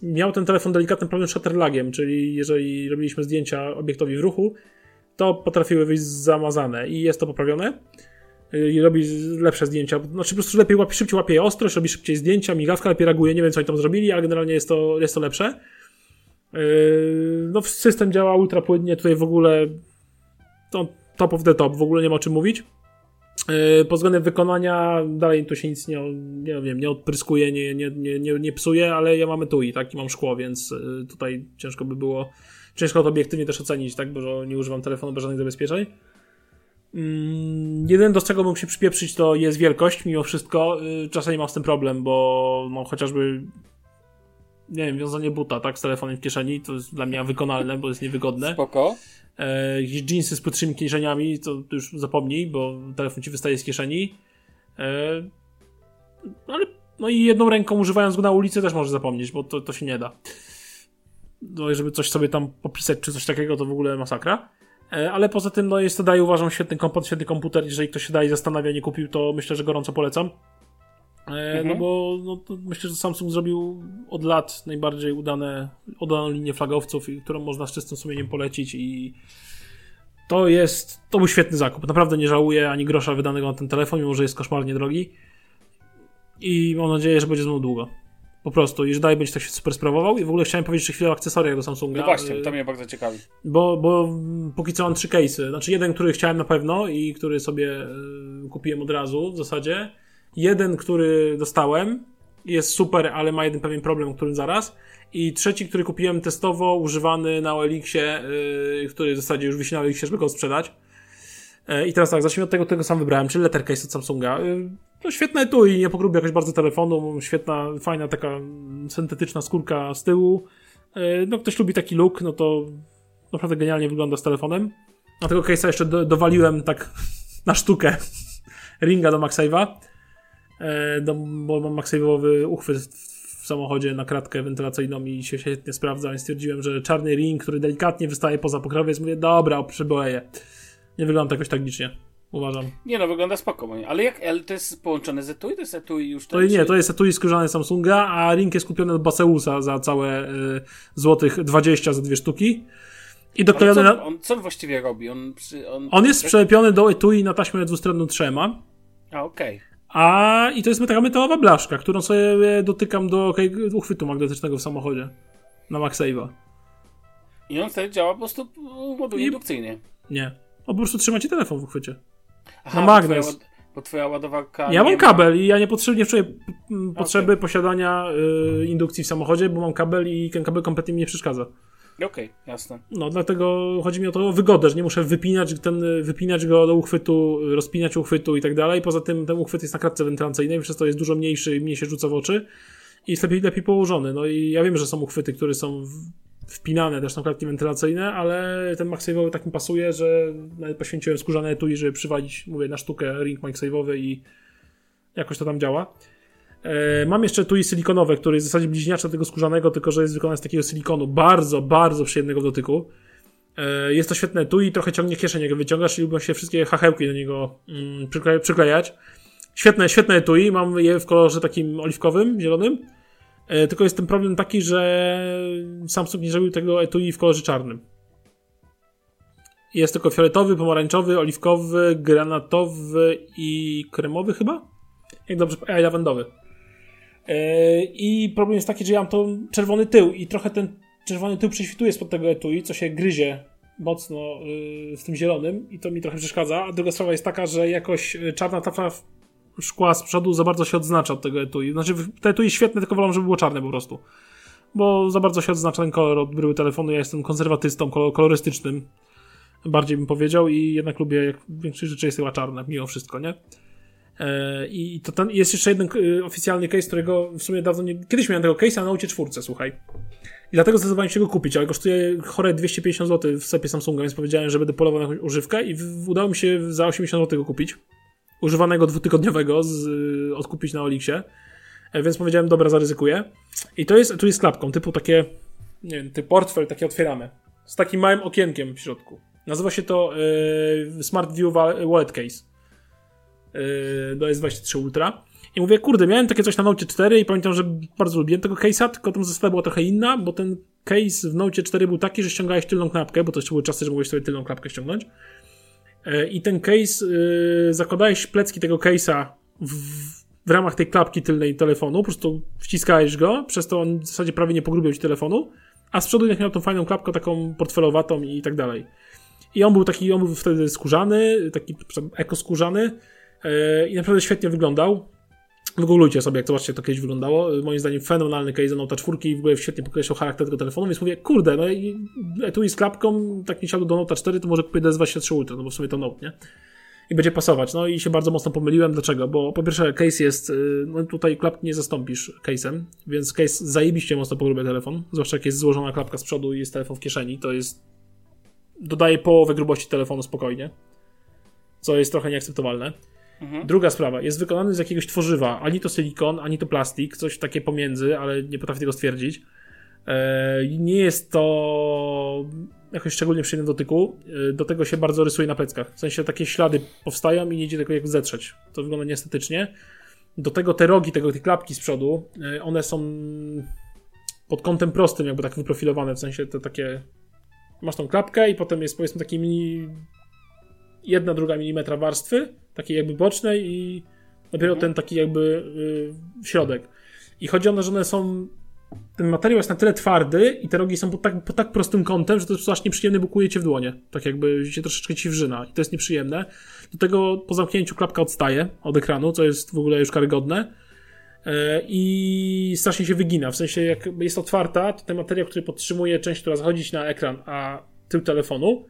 miał ten telefon delikatny problem z shutterlagiem, czyli jeżeli robiliśmy zdjęcia obiektowi w ruchu, to potrafiły wyjść zamazane i jest to poprawione. Y, I robi lepsze zdjęcia. Znaczy po prostu lepiej łapie, szybciej łapie ostrość, robi szybciej zdjęcia, migawka lepiej reaguje. Nie wiem, co oni tam zrobili, ale generalnie jest to, jest to lepsze. Y, no, system działa ultra płynnie, tutaj w ogóle to top of the top, w ogóle nie ma o czym mówić. Y, pod względem wykonania dalej tu się nic nie, nie wiem, nie odpryskuje, nie, nie, nie, nie, psuje, ale ja mamy tu i tak, i mam szkło, więc tutaj ciężko by było ciężko to obiektywnie też ocenić, tak, bo nie używam telefonu bez żadnych zabezpieczeń. Mm, jeden do czego mógł się przypieprzyć to jest wielkość, mimo wszystko. Y, czasami mam z tym problem, bo no, chociażby nie wiem, wiązanie buta, tak, z telefonem w kieszeni, to jest dla mnie wykonalne, bo jest niewygodne. Spoko. E, jakieś jeansy z płytszymi kieszeniami, to już zapomnij, bo telefon ci wystaje z kieszeni. E, ale, no i jedną ręką używając go na ulicy też może zapomnieć, bo to, to się nie da no, żeby coś sobie tam popisać czy coś takiego, to w ogóle masakra. E, ale poza tym, no jest to daje, uważam, świetny komputer, świetny komputer. Jeżeli ktoś się daje zastanawia, nie kupił, to myślę, że gorąco polecam. E, no mhm. No bo no, myślę, że Samsung zrobił od lat najbardziej udane, udaną linię flagowców, którą można z czystym sumieniem polecić i to jest, to był świetny zakup. Naprawdę nie żałuję ani grosza wydanego na ten telefon, mimo że jest koszmarnie drogi. I mam nadzieję, że będzie z mną długo. Po prostu, już daj będzie tak się super sprawował. I w ogóle chciałem powiedzieć jeszcze chwilę o akcesoriach do Samsunga. No właśnie, to mnie bardzo ciekawi. Bo, bo póki co mam trzy case'y. Znaczy jeden, który chciałem na pewno i który sobie y, kupiłem od razu w zasadzie. Jeden, który dostałem jest super, ale ma jeden pewien problem, którym zaraz. I trzeci, który kupiłem testowo, używany na OLX-ie, yy, który w zasadzie już wisi na OLX-ie, żeby go sprzedać. Yy, I teraz tak, zacznijmy od tego, tego sam wybrałem, czyli Lettercase od Samsunga. No świetne tu i nie pogrubię jakoś bardzo telefonu, świetna, fajna taka syntetyczna skórka z tyłu. E, no ktoś lubi taki look, no to naprawdę genialnie wygląda z telefonem. Na tego case'a jeszcze do, dowaliłem tak na sztukę ringa do MagSave'a, e, do, bo mam MagSave'owy uchwyt w samochodzie na kratkę wentylacyjną i się świetnie sprawdza, więc stwierdziłem, że czarny ring, który delikatnie wystaje poza pokrowiec, mówię, dobra, przyboleję. Nie wygląda jakoś tak licznie. Uważam. Nie no, wygląda spoko, moje. ale jak, ale to jest połączone z etui? To jest etui już To nie, to jest etui skórzane Samsunga, a ring jest kupiony od Baseusa za całe y, złotych 20 za dwie sztuki. I doklejony co, on, co on właściwie robi? On, przy, on... On jest przyczepiony do etui na taśmę dwustronną trzema. A, okej. A i to jest taka metalowa blaszka, którą sobie dotykam do uchwytu magnetycznego w samochodzie. Na MagSave'a. I on wtedy działa po prostu I- indukcyjnie. Nie. O, po prostu trzymacie telefon w uchwycie. Aha, Na bo magnes. twoja ład- Bo twoja ładowarka. Ja mam ma- kabel i ja nie czuję potrzeby posiadania y, indukcji w samochodzie, bo mam kabel i ten kabel kompletnie mi nie przeszkadza. Okej, jasne. No, dlatego chodzi mi o to o wygodę, że nie muszę wypinać, ten, wypinać go do uchwytu, rozpinać uchwytu i tak dalej. Poza tym ten uchwyt jest na kratce wentylacyjnej, przez to jest dużo mniejszy i mniej się rzuca w oczy i jest lepiej, lepiej położony. No i ja wiem, że są uchwyty, które są wpinane też na klatki wentylacyjne, ale ten MagSave'owy tak mi pasuje, że nawet poświęciłem skórzane etui, żeby przywalić, mówię, na sztukę ring MagSave'owy i jakoś to tam działa. E, Mam jeszcze etui silikonowe, który jest w zasadzie bliźniacze do tego skórzanego, tylko że jest wykonane z takiego silikonu. Bardzo, bardzo przyjemnego w dotyku. E, Jest to świetne etui, trochę ciągnie kieszeń, jak wyciągasz i lubią się wszystkie hachełki do niego mm, przykle- przyklejać. Świetne, świetne etui, mam je w kolorze takim oliwkowym, zielonym. E, Tylko jest ten problem taki, że Samsung nie zrobił tego etui w kolorze czarnym. Jest tylko fioletowy, pomarańczowy, oliwkowy, granatowy i kremowy chyba? Jak dobrze, a lawendowy. E, I problem jest taki, że ja mam to czerwony tył i trochę ten czerwony tył prześwituje spod tego etui, co się gryzie mocno y, z tym zielonym i to mi trochę przeszkadza. A druga sprawa jest taka, że jakoś y, czarna tafla szkła z przodu za bardzo się odznacza od tego etui. Znaczy, te etui świetne, tylko wolę, żeby było czarne po prostu. Bo za bardzo się odznacza ten kolor od bryły telefonu. Ja jestem konserwatystą, kolor, kolorystycznym. Bardziej bym powiedział i jednak lubię, jak większość rzeczy jest chyba czarne, mimo wszystko, nie? E, I to ten, jest jeszcze jeden y, oficjalny case, którego w sumie dawno nie. Kiedyś miałem tego case'a na Note 4, słuchaj. I dlatego zdecydowałem się go kupić, ale kosztuje chore 250 zł w sklepie Samsunga, więc powiedziałem, że będę polował na jakąś używkę i udało mi się za 80 zł go kupić. Używanego dwutygodniowego z, y, odkupić na Oliksie. E, Więc powiedziałem, dobra, zaryzykuję. I to jest, tu jest klapką, typu takie, nie wiem, typ portfel, takie otwierane. Z takim małym okienkiem w środku. Nazywa się to y, Smart View Wa- Wallet Case yy, do S23 Ultra. I mówię, kurde, miałem takie coś na Note 4 i pamiętam, że bardzo lubiłem tego case'a, tylko tam zasada była trochę inna, bo ten case w Note 4 był taki, że ściągałeś tylną klapkę, bo to jeszcze były czasy, że mogłeś sobie tylną klapkę ściągnąć. Yy, I ten case, yy, zakładałeś plecki tego case'a w, w ramach tej klapki tylnej telefonu, po prostu wciskałeś go, przez to on w zasadzie prawie nie pogrubiał ci telefonu, a z przodu jednak miał tą fajną klapkę taką portfelowatą i tak dalej. I on był taki, on był wtedy skórzany, taki ekoskórzany yy, i naprawdę świetnie wyglądał. Wygooglujcie sobie, jak zobaczcie, jak to kiedyś wyglądało. Yy, Moim zdaniem fenomenalny case do Note 4 i w ogóle świetnie podkreślał charakter tego telefonu, więc mówię, kurde, no i etui z klapką, tak mi siadł do Note 4, to może kupię DS23 Ultra, no bo w sumie to Note, nie? I będzie pasować. No i się bardzo mocno pomyliłem. Dlaczego? Bo po pierwsze case jest, yy, no tutaj klapki nie zastąpisz case'em, więc case zajebiście mocno pogrubia telefon, zwłaszcza jak jest złożona klapka z przodu i jest telefon w kieszeni, to jest dodaje połowę grubości telefonu spokojnie, co jest trochę nieakceptowalne. Druga sprawa, jest wykonany z jakiegoś tworzywa, ani to silikon, ani to plastik, coś takie pomiędzy, ale nie potrafię tego stwierdzić. E, nie jest to jakoś szczególnie przyjemne w dotyku. E, do tego się bardzo rysuje na pleckach. W sensie takie ślady powstają i nie idzie tego jak zetrzeć. To wygląda nieestetycznie. Do tego te rogi, tego, te klapki z przodu, e, one są pod kątem prostym, jakby tak wyprofilowane, w sensie te takie masz tą klapkę i potem jest powiedzmy taki mini jedna, druga milimetra warstwy, takiej jakby bocznej i dopiero ten taki jakby y, środek. I chodzi o to, że one są ten materiał jest na tyle twardy i te rogi są pod tak, pod tak prostym kątem, że to jest aż nieprzyjemne, bo kuje cię w dłonie. Tak jakby się troszeczkę ci wrzyna i to jest nieprzyjemne. Do tego po zamknięciu klapka odstaje od ekranu, co jest w ogóle już karygodne. E, I strasznie się wygina. W sensie, jak jest otwarta, to ten materiał, który podtrzymuje część, która zachodzi na ekran, a tył telefonu,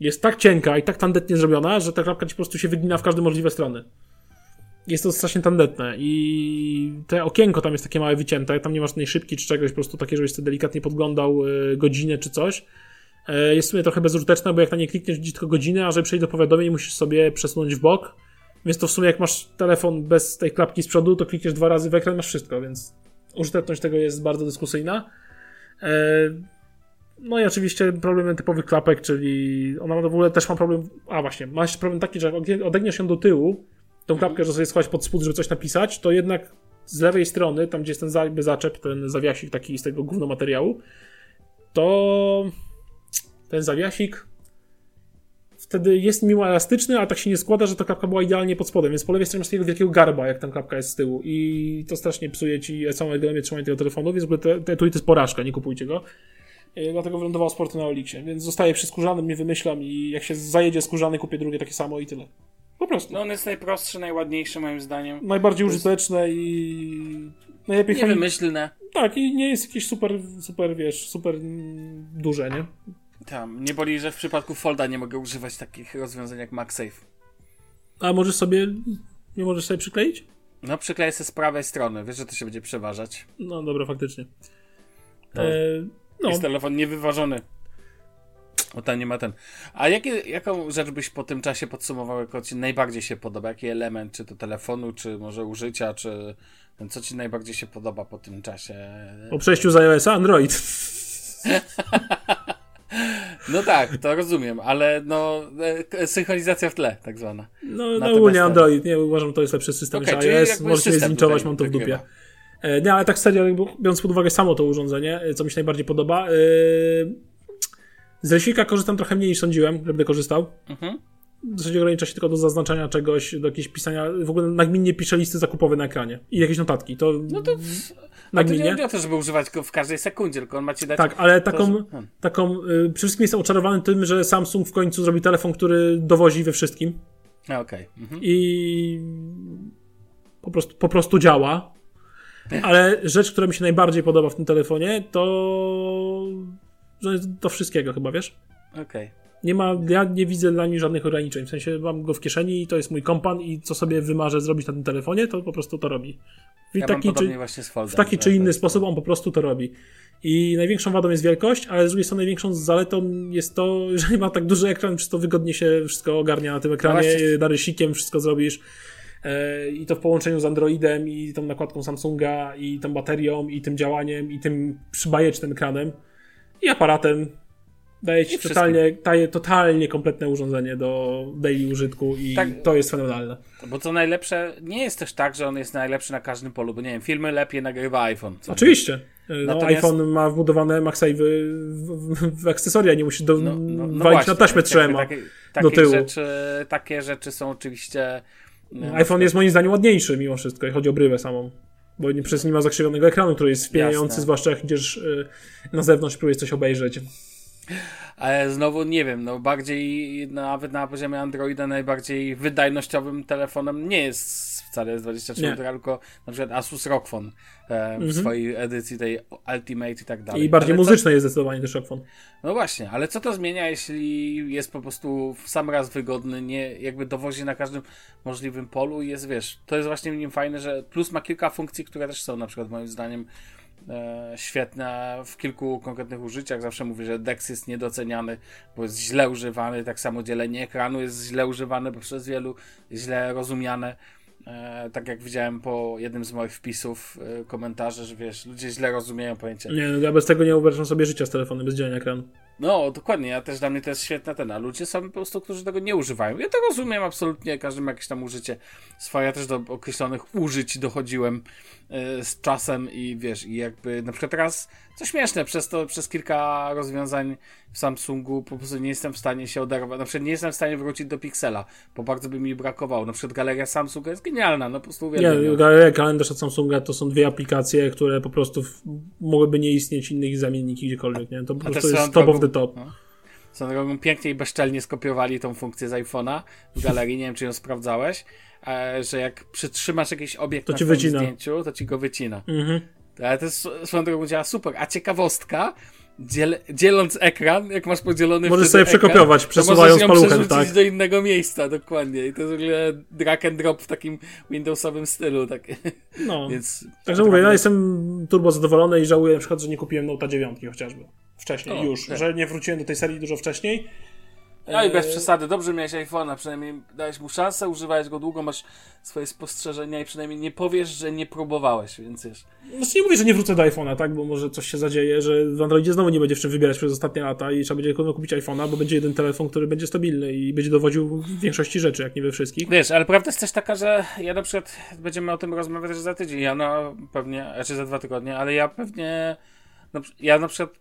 jest tak cienka i tak tandetnie zrobiona, że ta klapka ci po prostu się wygina w każde możliwe strony. Jest to strasznie tandetne i te okienko tam jest takie małe wycięte, tam nie masz żadnej szybki czy czegoś, po prostu takie, żebyś sobie delikatnie podglądał y, godzinę czy coś. E, Jest w sumie trochę bezużyteczne, bo jak na nie klikniesz, widzi tylko godzinę, a żeby przejść do powiadomień, musisz sobie przesunąć w bok. Więc to w sumie jak masz telefon bez tej klapki z przodu, to klikniesz dwa razy w ekran, masz wszystko, więc użyteczność tego jest bardzo dyskusyjna. No i oczywiście problemy typowych klapek, czyli ona w ogóle też ma problem. A właśnie, ma jeszcze problem taki, że jak odegniesz ją do tyłu, tą klapkę, że sobie schować pod spód, żeby coś napisać, to jednak z lewej strony, tam gdzie jest ten jakby zaczep, ten zawiasik taki z tego gówno materiału, to ten zawiasik wtedy jest miło elastyczny, a tak się nie składa, że ta klapka była idealnie pod spodem, więc po lewej stronie masz takiego wielkiego garba, jak tam klapka jest z tyłu i to strasznie psuje ci całą ergonomię trzymania tego telefonu, więc w ogóle te, te, to jest porażka, nie kupujcie go. I dlatego wylądował sporty na Oliksie, więc zostaje przy skórzanym, nie wymyślam i jak się zajedzie skórzany, kupię drugie takie samo i tyle. Po prostu. No on jest najprostszy, najładniejszy moim zdaniem. Najbardziej użyteczne i najlepiej Nie wymyślne. Tak, i nie jest jakieś super, super, wiesz, super duże, nie? Tam, nie boli, że w przypadku Folda nie mogę używać takich rozwiązań jak MagSafe. A możesz sobie, nie możesz sobie przykleić? No przykleję sobie z prawej strony, wiesz, że to się będzie przeważać. No dobra, faktycznie. No. E, no. Jest telefon niewyważony. O ten nie ma ten. A jakie, jaką rzecz byś po tym czasie podsumował, jako ci najbardziej się podoba? Jaki element, czy to telefonu, czy może użycia, czy co ci najbardziej się podoba po tym czasie? Po przejściu z iOS Android. No tak, to rozumiem, ale no e, synchronizacja w tle, tak zwana. No, no ogólnie Android, nie uważam, to jest lepszy system okay, niż iOS. Możecie mnie zlinczować, mam to w dupie. Nie, ale tak serio, biorąc pod uwagę samo to urządzenie, e, co mi się najbardziej podoba, z Resika korzystam trochę mniej niż sądziłem, będę korzystał. Mhm. W zasadzie ogranicza się tylko do zaznaczania czegoś, do jakiegoś pisania. W ogóle nagminnie pisze listy zakupowe na ekranie i jakieś notatki. To, no to nagminnie. nie chodzi o to, żeby używać go w każdej sekundzie, tylko on ma ci dać. Tak, ale taką. To, że... Hmm. taką y, przede wszystkim jestem oczarowany tym, że Samsung w końcu zrobi telefon, który dowozi we wszystkim. Okej. Okay. Mhm. I po prostu, po prostu działa. Ale rzecz, która mi się najbardziej podoba w tym telefonie, to że do wszystkiego chyba, wiesz? Okej. Okay. Nie ma, ja nie widzę dla nich żadnych ograniczeń. W sensie mam go w kieszeni i to jest mój kompan i co sobie wymarzę zrobić na tym telefonie, to po prostu to robi. W ja taki, czy, właśnie Foldem, w taki czy inny sposób on po prostu to robi. I największą wadą jest wielkość, ale z drugiej strony największą zaletą jest to, że nie ma tak duży ekran, przez to wygodnie się wszystko ogarnia na tym ekranie, no narysikiem wszystko zrobisz. E, I to w połączeniu z Androidem i tą nakładką Samsunga i tą baterią i tym działaniem i tym przybajecznym ekranem i aparatem. Daje ci totalnie, daje totalnie kompletne urządzenie do daily użytku i tak, to jest fenomenalne. Bo co najlepsze, nie jest też tak, że on jest najlepszy na każdym polu, bo nie wiem, filmy lepiej nagrywa iPhone. Oczywiście. No, Natomiast... iPhone ma wbudowane MagSave'y w, w, w akcesoria, nie musisz do, no, no, no walić właśnie, na taśmę trzema takie, takie, do tyłu. Rzeczy, takie rzeczy są oczywiście... No, iPhone jest moim zdaniem ładniejszy mimo wszystko, jeśli chodzi o brywę samą bo nie, przez nie ma zakrzywionego ekranu, który jest wpijający, zwłaszcza jak idziesz y, na zewnątrz, próbujesz coś obejrzeć. Ale znowu nie wiem, no bardziej nawet na poziomie Androida najbardziej wydajnościowym telefonem nie jest wcale S23, tylko na przykład Asus ROG Phone e, w mhm. swojej edycji tej Ultimate i tak dalej. I bardziej ale muzyczne co... jest zdecydowanie też ROG Phone. No właśnie, ale co to zmienia, jeśli jest po prostu w sam raz wygodny, nie jakby dowozi na każdym możliwym polu i jest, wiesz, to jest właśnie w nim fajne, że plus ma kilka funkcji, które też są na przykład moim zdaniem e, świetne w kilku konkretnych użyciach. Zawsze mówię, że DeX jest niedoceniany, bo jest źle używany. Tak samo dzielenie ekranu jest źle używane, bo przez wielu źle rozumiane. E, tak jak widziałem po jednym z moich wpisów e, komentarze, że wiesz, ludzie źle rozumieją pojęcie. Nie, no ja bez tego nie wyobrażam sobie życia z telefonem, bez dzielenia ekranu. No, dokładnie, ja też dla mnie to jest świetna ten, a ludzie są po prostu, którzy tego nie używają. Ja to rozumiem absolutnie, każdy ma jakieś tam użycie swoje, ja też do określonych użyć dochodziłem y, z czasem i wiesz, i jakby na przykład teraz, co śmieszne, przez to, przez kilka rozwiązań w Samsungu po prostu nie jestem w stanie się oderwać, na przykład nie jestem w stanie wrócić do Pixela, bo bardzo by mi brakowało. Na przykład galeria Samsunga jest genialna, no po prostu uwielbiam. Nie, galeria kalendarz od Samsunga to są dwie aplikacje, które po prostu mogłyby nie istnieć innych zamienniki gdziekolwiek, nie? To po prostu jest top of the top. No. Są drogą pięknie i bezczelnie skopiowali tą funkcję z iPhone'a w galerii, nie wiem czy ją sprawdzałeś, e, że jak przytrzymasz jakiś obiekt to na ci wycina. zdjęciu, to ci go wycina. Mhm. Ale to jest swoją drogą działa super. A ciekawostka, dziel, dzieląc ekran, jak masz podzielony Możesz sobie ekran, przekopiować, przesuwając paluchem, tak? do innego miejsca, dokładnie. I to jest w ogóle drag and drop w takim Windowsowym stylu. Tak. No, Więc także mówię, ja jestem turbo zadowolony i żałuję na przykład, że nie kupiłem Note 9 chociażby. Wcześniej o, już, tak. że nie wróciłem do tej serii dużo wcześniej. No i bez przesady, dobrze miałeś iPhone'a, przynajmniej dałeś mu szansę, używałeś go długo, masz swoje spostrzeżenia i przynajmniej nie powiesz, że nie próbowałeś, więc wiesz. Znaczy nie mówię, że nie wrócę do iPhone'a, tak? Bo może coś się zadzieje, że w Androidzie znowu nie będzie w czym wybierać przez ostatnie lata i trzeba będzie kupić iPhone'a, bo będzie jeden telefon, który będzie stabilny i będzie dowodził w większości rzeczy, jak nie we wszystkich. Wiesz, ale prawda jest też taka, że ja na przykład, będziemy o tym rozmawiać za tydzień, ja no pewnie, znaczy za dwa tygodnie, ale ja pewnie, no, ja na przykład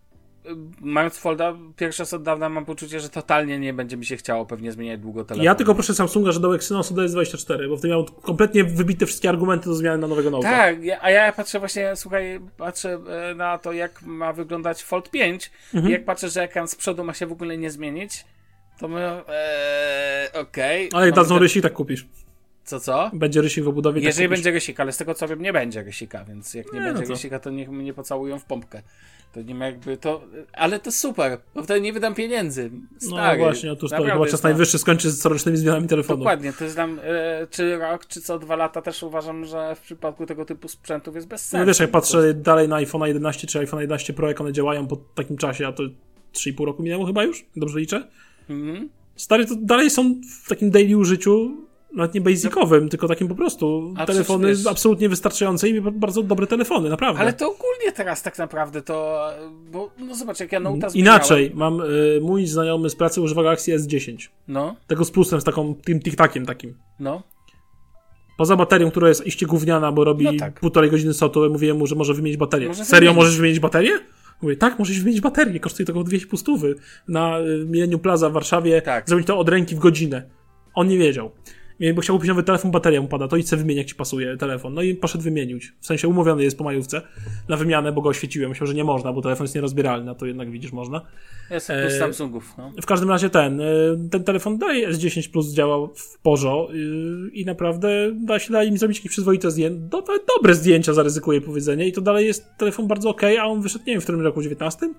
mając folda, pierwszy raz od dawna mam poczucie, że totalnie nie będzie mi się chciało pewnie zmieniać długo telefonu. Ja tylko proszę Samsunga, że dał Exynosu DS24, bo wtedy miał kompletnie wybite wszystkie argumenty do zmiany na nowego Note'a. Tak, a ja patrzę właśnie, słuchaj, patrzę e, na to, jak ma wyglądać Fold 5 Mhm. i jak patrzę, że ekran z przodu ma się w ogóle nie zmienić, to my, e, okej. Ale jak Mamy dadzą te- rysik, tak kupisz. Co, co? Będzie rysik w obudowie, Jeżeli tak będzie rysik, ale z tego co wiem, nie będzie rysika, więc jak nie, Nie, będzie no to- rysika, to niech mnie pocałują w pompkę. To nie ma jakby to. Ale to super, bo wtedy nie wydam pieniędzy. No Stary, właśnie, otóż to chyba czas na- najwyższy skończyć z corocznymi zmianami telefonu. Dokładnie, to jest nam, e, czy rok, czy co dwa lata też uważam, że w przypadku tego typu sprzętów jest bez sensu. No wiesz, jak patrzę dalej na iPhone'a 11 czy iPhone 11 Pro, jak one działają po takim czasie, a to 3,5 roku minęło chyba już? Dobrze liczę? Mhm. Stary, to dalej są w takim daily użyciu, nawet nie basicowym, tylko takim po prostu A telefony wiesz- absolutnie wystarczające i bardzo dobre telefony, naprawdę. Ale to ogólnie teraz tak naprawdę to, bo no zobacz, jak ja Note'a zmieniałem. Inaczej, mam y, mój znajomy z pracy używa Galaxy S10. No, Tego z plusem, z taką tym tic-taciem takim. no. Poza baterią, która jest iście gówniana, bo robi No tak. półtorej godziny sotu, mówiłem mu, że może wymienić baterię. Może Serio, wymienić. możesz wymienić baterię? Mówię, tak, możesz wymienić baterię, kosztuje tylko 200 stówy. Na y, Millennium Plaza w Warszawie Tak. zrobić to od ręki w godzinę. On nie wiedział. Nie, Bo chciał kupić nowy telefon, bateria mu pada, to idź sobie wymień, jak ci pasuje telefon. No i poszedł wymienić. W sensie umówiony jest po majówce na wymianę, bo go oświeciłem. Myślał, że nie można, bo telefon jest nierozbieralny, a to jednak widzisz, można. Jest plus E, Samsungów, no. W każdym razie ten, y, ten telefon dalej S10 Plus działa w porzo y, i naprawdę da się da im zrobić jakieś przyzwoite zdjęcia, do, dobre zdjęcia zaryzykuję powiedzenie i to dalej jest telefon bardzo okej, a on wyszedł nie wiem w którym roku, 19?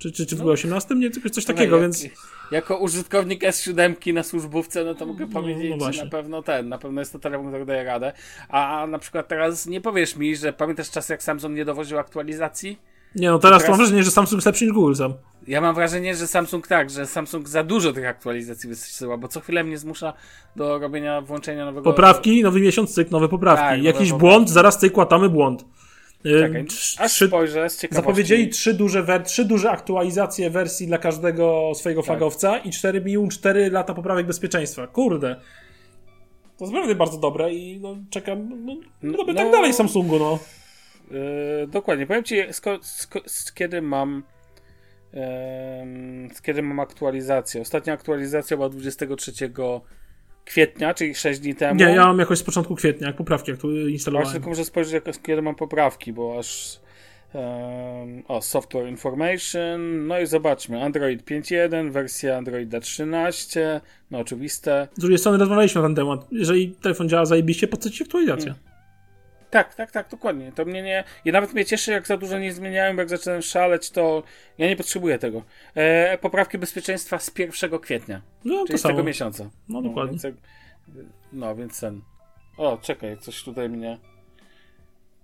Czy, czy, czy w 18? Nie, coś coś takiego, jak, więc Jako użytkownik S7 na służbówce, no to mogę No, powiedzieć, no że na pewno ten, na pewno jest to telefon, który daje radę. A na przykład teraz nie powiesz mi, że pamiętasz czas, jak Samsung nie dowoził aktualizacji? nie no teraz, teraz- mam wrażenie, że Samsung jest lepszy niż Google sam. Ja mam wrażenie, że Samsung tak, że Samsung za dużo tych aktualizacji wysyła, bo co chwilę mnie zmusza do robienia, włączenia nowego... Poprawki, nowy miesiąc, cyk, nowe poprawki. Tak, nowe Jakiś poprawki. błąd, zaraz cyk, łatamy błąd. Czekaj, aż trzy- spojrzę z ciekawości. Zapowiedzieli trzy duże, wer- trzy duże aktualizacje wersji dla każdego Tak. swojego flagowca i 4 minimum 4 lata poprawek bezpieczeństwa. Kurde. To jest naprawdę bardzo dobre i no, czekam. No, no, No- tak no- dalej Samsungu, no. Yy, dokładnie. Powiem ci, z kiedy mam. z kiedy mam aktualizację. Ostatnia aktualizacja była 23 kwietnia, czyli 6 dni temu. Nie, ja mam jakoś z początku kwietnia, jak poprawki, jak tu Właśnie instalowałem. tylko muszę spojrzeć, jak, kiedy mam poprawki, bo aż. em, o, Software Information. No i zobaczmy. Android 5.1, wersja Androida 13. No oczywiste. Z drugiej strony rozmawialiśmy na ten temat. Jeżeli telefon działa zajebiście, po co ci aktualizacja? Tak, tak, tak, dokładnie. To mnie nie. I nawet mnie cieszy, jak za dużo nie zmieniałem, jak zacząłem szaleć, to ja nie potrzebuję tego. E, poprawki bezpieczeństwa z 1 kwietnia, No, to czyli z samo. tego miesiąca. No, dokładnie. więc jak, no, więc ten. O, czekaj, coś tutaj mnie.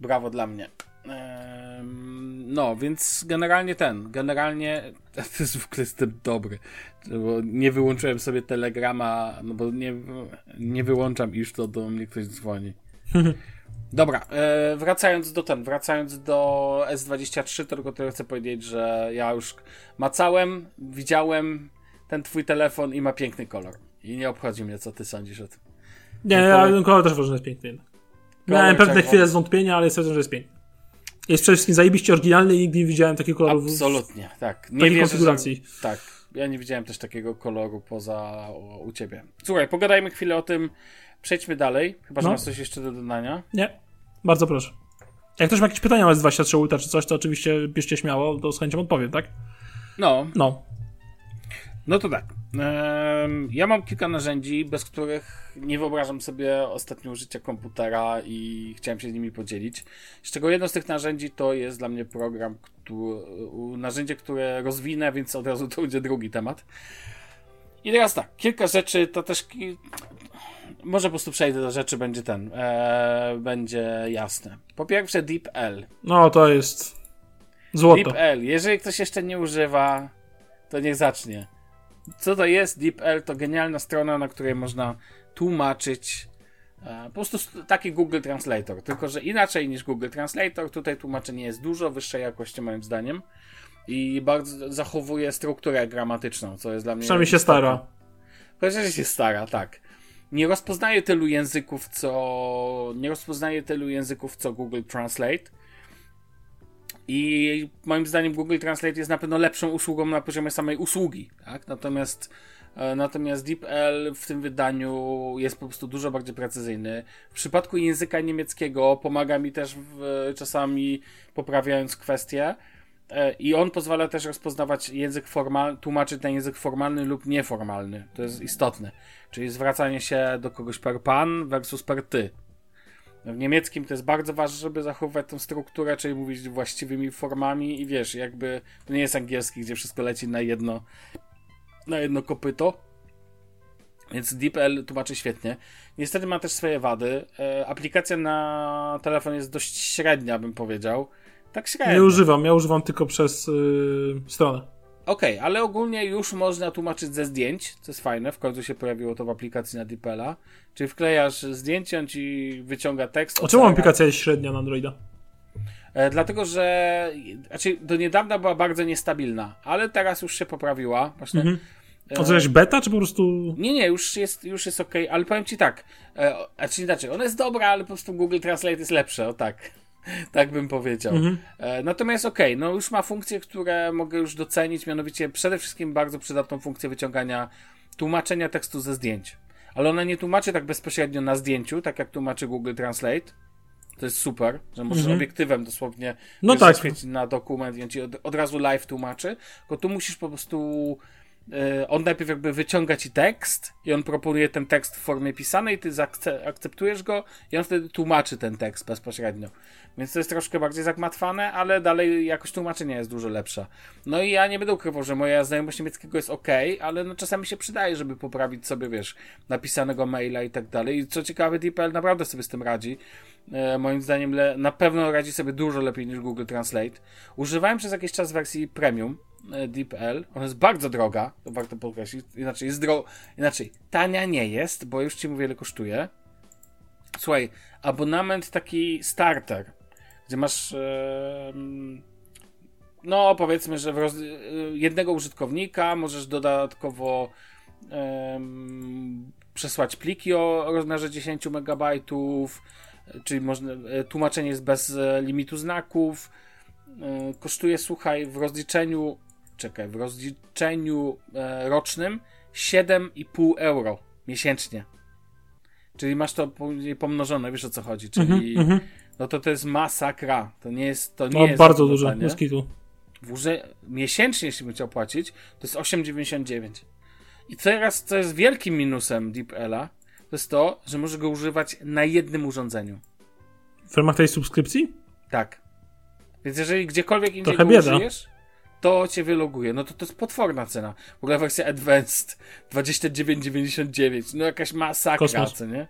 Brawo dla mnie. No, więc generalnie ten. Generalnie to jest w ogóle jestem dobry. Bo nie wyłączyłem sobie telegrama, no bo nie, nie wyłączam, iż to do mnie ktoś dzwoni. Dobra, e, wracając do ten, wracając do S23, to tylko tyle chcę powiedzieć, że ja już macałem, widziałem ten twój telefon i ma piękny kolor. I nie obchodzi mnie, co ty sądzisz o tym. Nie, Ten kolor- ten kolor też uważam, że jest piękny. Miałem pewne czerwony. chwile zwątpienia, ale stwierdzam, że jest piękny. Jest przede wszystkim zajebiście oryginalny i nigdy nie widziałem takiego koloru w- Absolutnie, tak. w Nie takiej wierzę, konfiguracji. Że, tak. Ja nie widziałem też takiego koloru poza o, u ciebie. Słuchaj, pogadajmy chwilę o tym. Przejdźmy dalej. Chyba, że No. masz coś jeszcze do dodania. Nie, bardzo proszę. Jak ktoś ma jakieś pytania o S23 Ultra czy coś, to oczywiście bierzcie śmiało, to z chęcią odpowiem, tak? No, No. No to tak. Ja mam kilka narzędzi, bez których nie wyobrażam sobie ostatnio użycia komputera i chciałem się z nimi podzielić. Z czego jedno z tych narzędzi to jest dla mnie program, który, narzędzie, które rozwinę, więc od razu to będzie drugi temat. I teraz tak, kilka rzeczy to też. Może po prostu przejdę do rzeczy, będzie ten. E, będzie jasne. Po pierwsze, DeepL. No, to jest złoto. DeepL. Jeżeli ktoś jeszcze nie używa, to niech zacznie. Co to jest DeepL? To genialna strona, na której można tłumaczyć e, po prostu taki Google Translator, tylko że inaczej niż Google Translator, tutaj tłumaczenie jest dużo wyższej jakości moim zdaniem i bardzo zachowuje strukturę gramatyczną, co jest dla mnie... Przynajmniej się stara. Chociaż się stara, tak. Nie rozpoznaje tylu języków, co... Nie rozpoznaje tylu języków, co Google Translate. I moim zdaniem Google Translate jest na pewno lepszą usługą na poziomie samej usługi, tak? Natomiast e, Natomiast DeepL w tym wydaniu jest po prostu dużo bardziej precyzyjny. W przypadku języka niemieckiego pomaga mi też w, czasami poprawiając kwestie. E, I on pozwala też rozpoznawać język formalny, tłumaczyć na język formalny lub nieformalny. To jest istotne. Czyli zwracanie się do kogoś per pan versus per ty. W niemieckim to jest bardzo ważne, żeby zachować tą strukturę, czyli mówić właściwymi formami i wiesz, jakby to nie jest angielski, gdzie wszystko leci na jedno na jedno kopyto. Więc DeepL tłumaczy świetnie. Niestety ma też swoje wady. E, aplikacja na telefon jest dość średnia, bym powiedział. Tak średnio. Nie używam, ja używam tylko przez yy, stronę. Okej, okay, ale ogólnie już można tłumaczyć ze zdjęć, co jest fajne, w końcu się pojawiło to w aplikacji na DeepL'a. Czyli wklejasz zdjęcie, on ci wyciąga tekst. A czemu aplikacja jest średnia na Androida? E, dlatego, że znaczy do niedawna była bardzo niestabilna, ale teraz już się poprawiła. Właśnie. Mhm. To jest beta, czy po prostu... Nie, nie, już jest, już jest ok, ale powiem ci tak, e, znaczy inaczej, ona jest dobra, ale po prostu Google Translate jest lepsze, o tak. tak bym powiedział. Mhm. E, natomiast okej, okay, no już ma funkcje, które mogę już docenić, mianowicie przede wszystkim bardzo przydatną funkcję wyciągania tłumaczenia tekstu ze zdjęć. Ale ona nie tłumaczy tak bezpośrednio na zdjęciu, tak jak tłumaczy Google Translate. To jest super, że możesz mhm. obiektywem dosłownie no tak. na dokument i on ci od, od razu live tłumaczy. Tylko tu musisz po prostu on najpierw jakby wyciąga ci tekst i on proponuje ten tekst w formie pisanej, ty akceptujesz go i on wtedy tłumaczy ten tekst bezpośrednio. Więc to jest troszkę bardziej zagmatwane, ale dalej jakość tłumaczenia jest dużo lepsza. No i ja nie będę ukrywał, że moja znajomość niemieckiego jest ok, ale no czasami się przydaje, żeby poprawić sobie, wiesz, napisanego maila i tak dalej. I co ciekawe, DeepL naprawdę sobie z tym radzi. E, moim zdaniem le- na pewno radzi sobie dużo lepiej niż Google Translate. Używałem przez jakiś czas wersji premium, E, DeepL. Ona jest bardzo droga, to warto podkreślić. Inaczej, jest dro... Inaczej, tania nie jest, bo już ci mówię, ile kosztuje. Słuchaj, abonament taki starter, gdzie masz. no, powiedzmy, że roz... E, jednego użytkownika możesz dodatkowo przesłać pliki o rozmiarze 10 MB, czyli można, e, tłumaczenie jest bez limitu znaków. Kosztuje, słuchaj, w rozliczeniu czekaj, w rozliczeniu e, rocznym 7,5 euro miesięcznie. Czyli masz to pomnożone, wiesz o co chodzi, czyli mm -hmm. no to to jest masakra. To nie jest to nie no, jest bardzo duże, bez kitu. miesięcznie jeśli bym chciał płacić, to jest 8,99. I teraz, co jest wielkim minusem DeepL'a, to jest to, że może go używać na jednym urządzeniu. W ramach tej subskrypcji? Tak. Więc jeżeli gdziekolwiek indziej Trochę go bieda. użyjesz, to cię wyloguje. No to to jest potworna cena. W ogóle wersja Advanced 29,99. No jakaś masakra, co nie?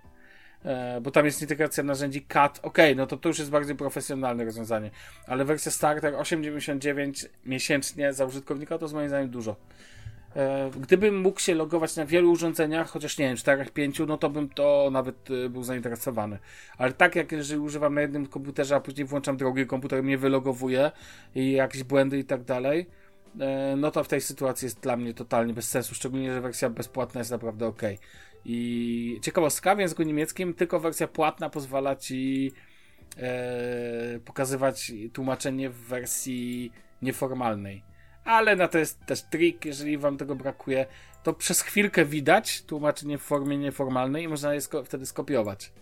E, bo tam jest integracja narzędzi CAT. Ok, no to to już jest bardziej profesjonalne rozwiązanie. Ale wersja Starter 8,99 miesięcznie za użytkownika to jest moim zdaniem dużo. E, gdybym mógł się logować na wielu urządzeniach, chociaż nie wiem, 4-5, no to bym to nawet e, był zainteresowany. Ale tak jak jeżeli używam na jednym komputerze, a później włączam drugi komputer, mnie wylogowuje i jakieś błędy i tak dalej, e, no to w tej sytuacji jest dla mnie totalnie bez sensu, szczególnie, że wersja bezpłatna jest naprawdę ok. I ciekawostka, w języku niemieckim tylko wersja płatna pozwala ci e, pokazywać tłumaczenie w wersji nieformalnej ale na to jest też trik, jeżeli wam tego brakuje, to przez chwilkę widać tłumaczenie w formie nieformalnej i można je sko wtedy skopiować.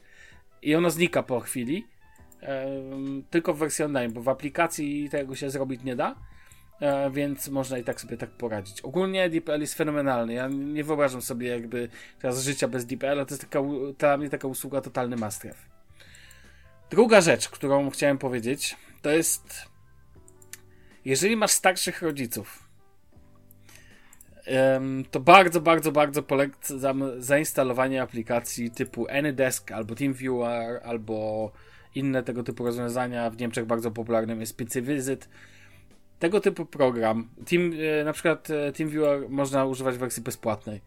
I ono znika po chwili, tylko w wersji online, bo w aplikacji tego się zrobić nie da, e, więc można i tak sobie tak poradzić. Ogólnie DeepL jest fenomenalny. Ja nie wyobrażam sobie jakby teraz życia bez DeepL, to jest taka, dla mnie taka usługa totalny must Druga rzecz, którą chciałem powiedzieć, to jest jeżeli masz starszych rodziców, to bardzo, bardzo, bardzo polecam zainstalowanie aplikacji typu AnyDesk albo TeamViewer albo inne tego typu rozwiązania. W Niemczech bardzo popularnym jest PC Visit. tego typu program, Team, e, na przykład e, TeamViewer można używać w wersji bezpłatnej.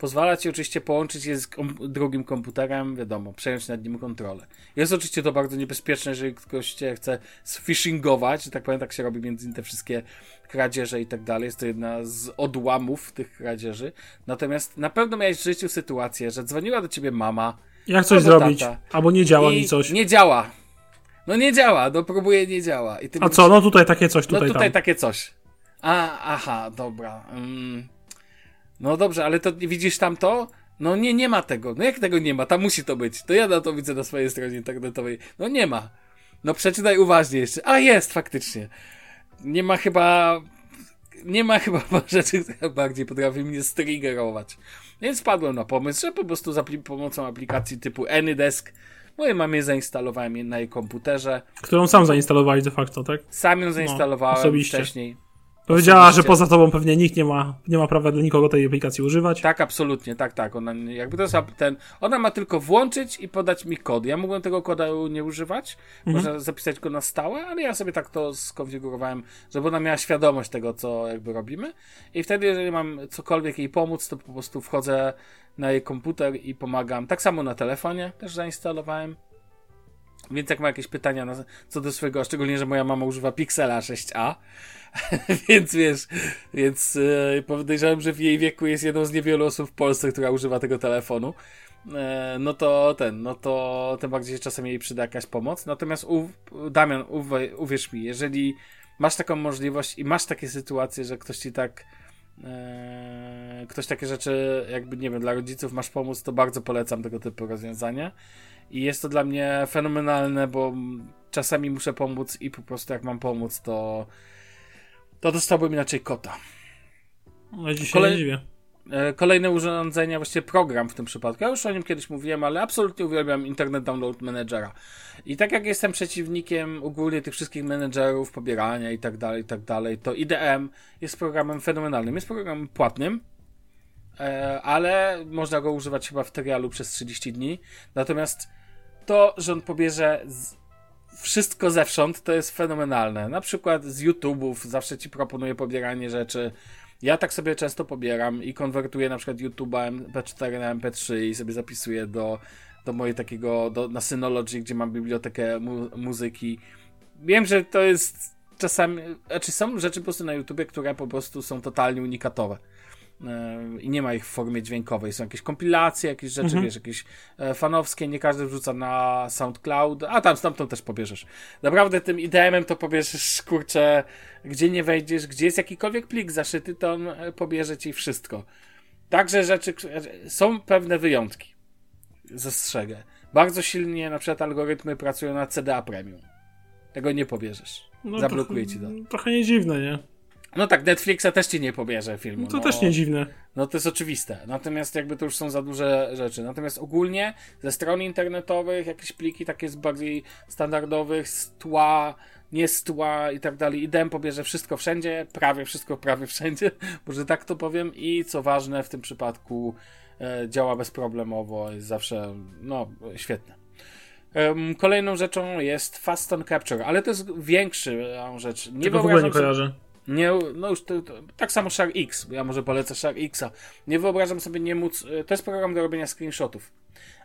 Pozwala ci oczywiście połączyć je z kom drugim komputerem, wiadomo, przejąć nad nim kontrolę. Jest oczywiście to bardzo niebezpieczne, jeżeli ktoś cię chce sphishingować, że tak powiem, tak się robi między innymi te wszystkie kradzieże i tak dalej. Jest to jedna z odłamów tych kradzieży. Natomiast na pewno miałeś w życiu sytuację, że dzwoniła do ciebie mama. Jak coś albo zrobić? tata Albo nie działa mi coś. Nie działa. No nie działa, no próbuję, nie działa. I ty A mówisz, co? No tutaj takie coś, No tutaj, tutaj tam. takie coś. A, aha, dobra. Mm. No dobrze, ale to widzisz tam to? No nie, nie ma tego. No jak tego nie ma? Tam musi to być. To ja na to widzę na swojej stronie internetowej. No nie ma. No przeczytaj uważnie jeszcze. A jest, faktycznie. Nie ma chyba... Nie ma chyba rzeczy, które bardziej potrafi mnie striggerować. Więc wpadłem na pomysł, że po prostu za pomocą aplikacji typu AnyDesk mojej mamie zainstalowałem je na jej komputerze. Którą sam zainstalowali de facto, tak? Sam ją zainstalowałem No, osobiście. wcześniej. Powiedziała, że poza tobą pewnie nikt nie ma, nie ma prawa do nikogo tej aplikacji używać. Tak, absolutnie, tak, tak. Ona jakby to jest ten. Ona ma tylko włączyć i podać mi kod. Ja mógłbym tego kodu nie używać. Można zapisać go na stałe, ale ja sobie tak to skonfigurowałem, żeby ona miała świadomość tego, co jakby robimy. I wtedy, jeżeli mam cokolwiek jej pomóc, to po prostu wchodzę na jej komputer i pomagam. Tak samo na telefonie też zainstalowałem. Więc jak ma jakieś pytania na, co do swojego, szczególnie, że moja mama używa Pixela 6a, więc wiesz, więc yy, podejrzewam, że w jej wieku jest jedną z niewielu osób w Polsce, która używa tego telefonu. E, no to ten, no to tym bardziej czasem jej przyda jakaś pomoc. Natomiast Damian, uwe, uwierz mi, jeżeli masz taką możliwość i masz takie sytuacje, że ktoś ci tak e, ktoś takie rzeczy, jakby nie wiem, dla rodziców masz pomóc, to bardzo polecam tego typu rozwiązanie. I jest to dla mnie fenomenalne, bo czasami muszę pomóc i po prostu jak mam pomóc, to to dostałbym inaczej kota. No dzisiaj Kolej- nie dziwię. E, Kolejne urządzenia, właściwie program w tym przypadku. Ja już o nim kiedyś mówiłem, ale absolutnie uwielbiam Internet Download Managera. I tak jak jestem przeciwnikiem ogólnie tych wszystkich menedżerów, pobierania i tak dalej, i tak dalej, to IDM jest programem fenomenalnym. Jest programem płatnym, e, ale można go używać chyba w trialu przez 30 dni. Natomiast to, że on pobierze wszystko zewsząd, to jest fenomenalne. Na przykład z YouTube'ów zawsze ci proponuję pobieranie rzeczy. Ja tak sobie często pobieram i konwertuję na przykład YouTube'a MP4 na MP3 i sobie zapisuję do, do mojej takiego, do, na Synology, gdzie mam bibliotekę mu, muzyki. Wiem, że to jest czasami, znaczy są rzeczy po prostu na YouTubie, które po prostu są totalnie unikatowe. Yy, I nie ma ich w formie dźwiękowej. Są jakieś kompilacje, jakieś rzeczy, Mhm. wiesz, jakieś e, fanowskie, nie każdy wrzuca na SoundCloud, a tam stamtąd też pobierzesz. Naprawdę tym IDM-em to pobierzesz, kurczę, gdzie nie wejdziesz, gdzie jest jakikolwiek plik zaszyty, to on e, pobierze ci wszystko. Także rzeczy, są pewne wyjątki. Zastrzegę. Bardzo silnie na przykład algorytmy pracują na CDA Premium. Tego nie pobierzesz. No, Zablokuje trochę, ci to. Trochę nie dziwne, nie? No tak, Netflixa też ci nie pobierze filmu. No to też nie dziwne. No to jest oczywiste. Natomiast jakby to już są za duże rzeczy. Natomiast ogólnie ze stron internetowych jakieś pliki takie z bardziej standardowych, z tła, nie z tła i tak dalej. IDEM pobierze wszystko wszędzie, prawie wszystko, prawie wszędzie, może tak to powiem. I co ważne w tym przypadku e, działa bezproblemowo, jest zawsze, no, świetne. Kolejną rzeczą jest Fast on Capture, ale to jest większa rzecz. Nie Tego w ogóle nie kojarzę. Nie, no już to, to, tak samo Shark X, ja może polecę Shark Xa. Nie wyobrażam sobie nie móc, y, to jest program do robienia screenshotów,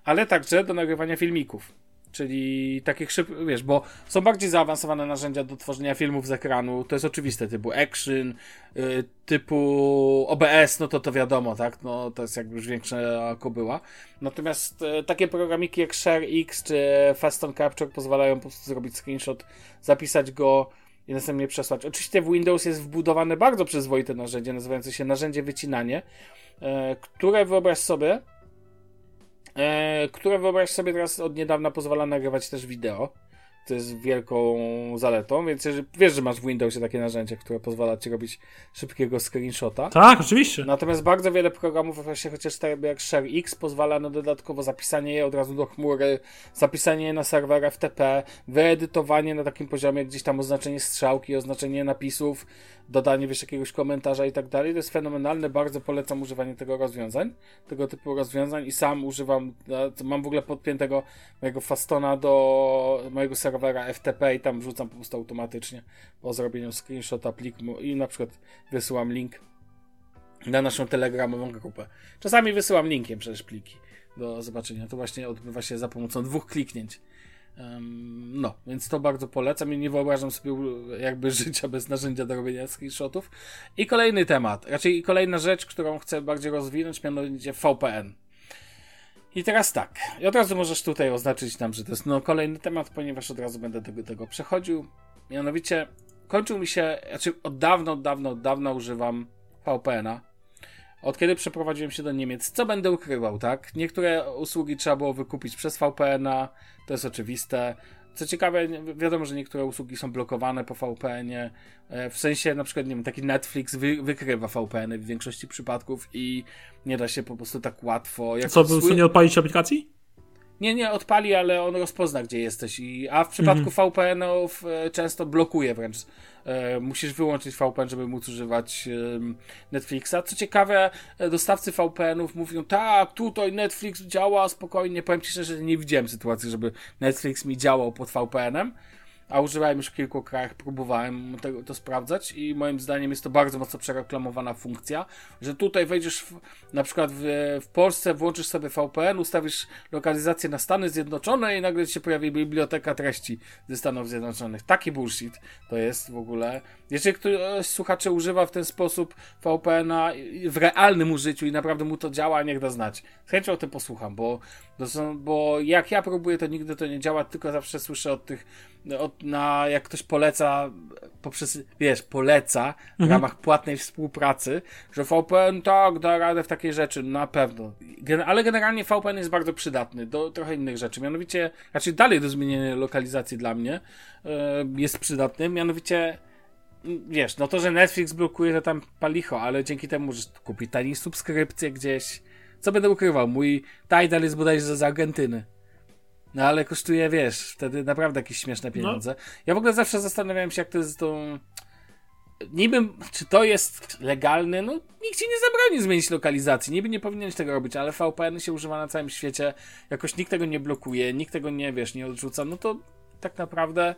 ale także do nagrywania filmików. Czyli takich szyb, wiesz, bo są bardziej zaawansowane narzędzia do tworzenia filmów z ekranu, to jest oczywiste, typu Action, y, typu OBS, no to to wiadomo, tak, no to jest jakby już większa kobyła. Natomiast y, takie programiki jak Share X czy Fast on Capture pozwalają po prostu zrobić screenshot, zapisać go, i następnie przesłać. Oczywiście w Windows jest wbudowane bardzo przyzwoite narzędzie nazywające się narzędzie wycinanie, e, które wyobraź sobie, e, które wyobraź sobie teraz od niedawna pozwala nagrywać też wideo. To jest wielką zaletą, więc jeżeli, wiesz, że masz w Windowsie takie narzędzie, które pozwala ci robić szybkiego screenshota. Tak, oczywiście. Natomiast bardzo wiele programów, właśnie chociaż tak jak ShareX, pozwala na dodatkowo zapisanie je od razu do chmury, zapisanie je na serwer FTP, wyedytowanie na takim poziomie, gdzieś tam oznaczenie strzałki, oznaczenie napisów, dodanie wiesz jakiegoś komentarza i tak dalej. To jest fenomenalne, bardzo polecam używanie tego rozwiązań, tego typu rozwiązań i sam używam, mam w ogóle podpiętego mojego Fastona do mojego serwera serwera FTP i tam wrzucam po prostu automatycznie po zrobieniu screenshota pliku i na przykład wysyłam link na naszą telegramową grupę. Czasami wysyłam linkiem przecież pliki do zobaczenia. To właśnie odbywa się za pomocą dwóch kliknięć. No, więc to bardzo polecam i nie wyobrażam sobie jakby życia bez narzędzia do robienia screenshotów. I kolejny temat, raczej kolejna rzecz, którą chcę bardziej rozwinąć, mianowicie VPN. I teraz tak, i od razu możesz tutaj oznaczyć nam, że to jest no, kolejny temat, ponieważ od razu będę do tego przechodził. Mianowicie kończył mi się, znaczy od dawna, od dawna, od dawna używam VPN-a od kiedy przeprowadziłem się do Niemiec, co będę ukrywał, tak? Niektóre usługi trzeba było wykupić przez VPN-a, to jest oczywiste. Co ciekawe, wiadomo, że niektóre usługi są blokowane po VPN-ie. E, w sensie, na przykład, nie wiem, taki Netflix wy, wykrywa VPN-y w większości przypadków i nie da się po prostu tak łatwo. Jak co, swój... nie odpalić aplikacji? Nie, nie, odpali, ale on rozpozna, gdzie jesteś. I, a w przypadku mhm. VPN-ów e, często blokuje wręcz. E, musisz wyłączyć VPN, żeby móc używać e, Netflixa. Co ciekawe, e, dostawcy VPN-ów mówią, tak, tutaj Netflix działa spokojnie. Powiem Ci szczerze, że nie widziałem sytuacji, żeby Netflix mi działał pod VPN-em a używałem już w kilku krajach, próbowałem tego, to sprawdzać i moim zdaniem jest to bardzo mocno przereklamowana funkcja, że tutaj wejdziesz w, na przykład w, w Polsce, włączysz sobie VPN, ustawisz lokalizację na Stany Zjednoczone i nagle się pojawi biblioteka treści ze Stanów Zjednoczonych. Taki bullshit to jest w ogóle. Jeżeli ktoś słuchacze używa w ten sposób VPN-a w realnym użyciu i naprawdę mu to działa, niech da znać. Z chęcią o tym posłucham, bo, bo jak ja próbuję, to nigdy to nie działa, tylko zawsze słyszę od tych na, jak ktoś poleca poprzez, wiesz, poleca w mhm. ramach płatnej współpracy, że VPN tak, da radę w takiej rzeczy, na pewno. Gen ale generalnie VPN jest bardzo przydatny do trochę innych rzeczy. Mianowicie, znaczy dalej do zmienienia lokalizacji dla mnie yy, jest przydatny, mianowicie wiesz, no to, że Netflix blokuje, to tam palicho, ale dzięki temu, że kupi tani subskrypcję gdzieś, co będę ukrywał, mój Tidal jest bodajże z Argentyny. No ale kosztuje, wiesz, wtedy naprawdę jakieś śmieszne no. pieniądze. No. Ja w ogóle zawsze zastanawiałem się, jak to jest z tą. Niby, czy to jest legalne? No, nikt ci nie zabroni zmienić lokalizacji. Niby nie powinieneś tego robić, ale VPN się używa na całym świecie. Jakoś nikt tego nie blokuje, nikt tego nie, wiesz, nie odrzuca. No to tak naprawdę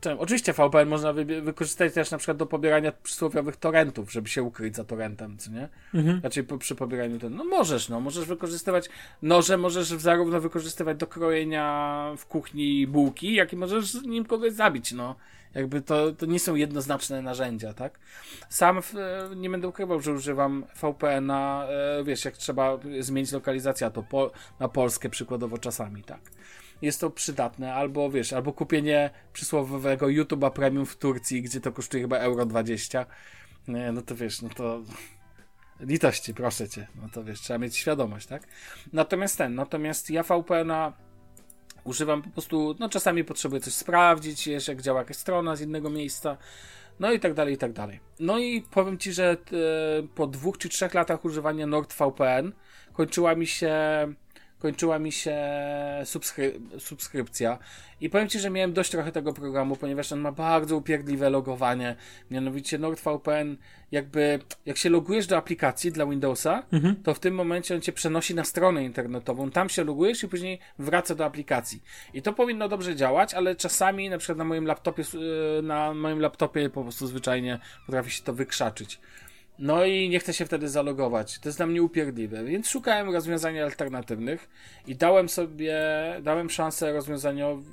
Czemu? Oczywiście VPN można wy wykorzystać też na przykład do pobierania przysłowiowych torrentów, żeby się ukryć za torrentem, co nie? Mhm. Znaczy po, przy pobieraniu ten. No możesz, no, możesz wykorzystywać noże, możesz zarówno wykorzystywać do krojenia w kuchni bułki, jak i możesz nim kogoś zabić, no. Jakby to, to nie są jednoznaczne narzędzia, tak? Sam w, nie będę ukrywał, że używam VPN-a, e, wiesz, jak trzeba zmienić lokalizację, to po, na Polskę przykładowo czasami, tak? Jest to przydatne, albo wiesz, albo kupienie przysłowiowego YouTube'a Premium w Turcji, gdzie to kosztuje chyba euro 20. Nie, no to wiesz, no to litości, proszę cię. No to wiesz, trzeba mieć świadomość, tak? Natomiast ten, natomiast ja VPN-a używam po prostu, no czasami potrzebuję coś sprawdzić, wiesz, jak działa jakaś strona z innego miejsca, no i tak dalej, i tak dalej. No i powiem ci, że e, po dwóch czy trzech latach używania NordVPN kończyła mi się kończyła mi się subskry subskrypcja i powiem Ci, że miałem dość trochę tego programu, ponieważ on ma bardzo upierdliwe logowanie, mianowicie NordVPN jakby, jak się logujesz do aplikacji dla Windowsa, mhm. to w tym momencie on Cię przenosi na stronę internetową, tam się logujesz i później wraca do aplikacji. I to powinno dobrze działać, ale czasami na przykład na moim laptopie, na moim laptopie po prostu zwyczajnie potrafi się to wykrzaczyć. No i nie chcę się wtedy zalogować. To jest dla mnie upierdliwe, więc szukałem rozwiązań alternatywnych i dałem sobie, dałem szansę rozwiązaniu,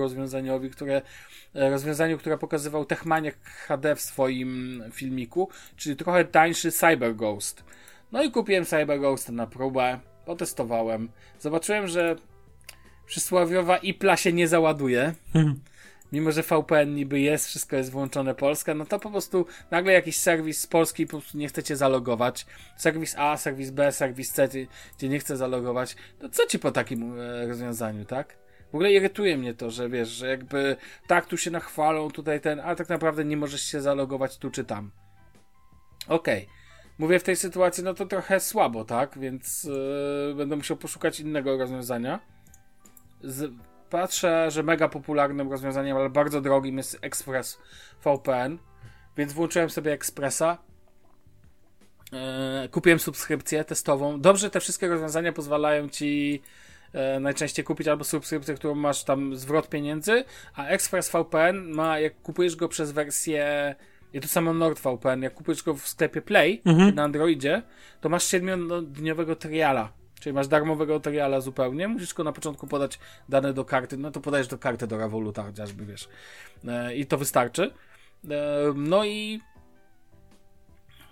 rozwiązaniowi, które, e, rozwiązaniu, które pokazywał Techmaniak HD w swoim filmiku, czyli trochę tańszy Cyber Ghost. No i kupiłem Cyber Ghost na próbę, potestowałem. Zobaczyłem, że przysłowiowa IPLA się nie załaduje. Mimo że VPN niby jest, wszystko jest włączone Polska, no to po prostu nagle jakiś serwis z Polski po prostu nie chcecie zalogować. Serwis A, serwis B, serwis C, gdzie nie chce zalogować. To co ci po takim e, rozwiązaniu, tak? W ogóle irytuje mnie to, że wiesz, że jakby tak tu się nachwalą, tutaj ten, a tak naprawdę nie możesz się zalogować tu czy tam. Okej. Okay. Mówię w tej sytuacji, no to trochę słabo, tak? Więc yy, będę musiał poszukać innego rozwiązania. Z, patrzę, że mega popularnym rozwiązaniem, ale bardzo drogim jest Express VPN, więc włączyłem sobie Expressa. Yy, kupiłem subskrypcję testową. Dobrze, te wszystkie rozwiązania pozwalają ci e, najczęściej kupić, albo subskrypcję, którą masz tam zwrot pieniędzy, a ExpressVPN ma, jak kupujesz go przez wersję i to samo NordVPN, jak kupujesz go w sklepie Play Mhm. na Androidzie, to masz 7-dniowego triala. Czyli masz darmowego triala zupełnie, musisz tylko na początku podać dane do karty, no to podajesz do karty do Revoluta chociażby, wiesz. E, I to wystarczy. E, no i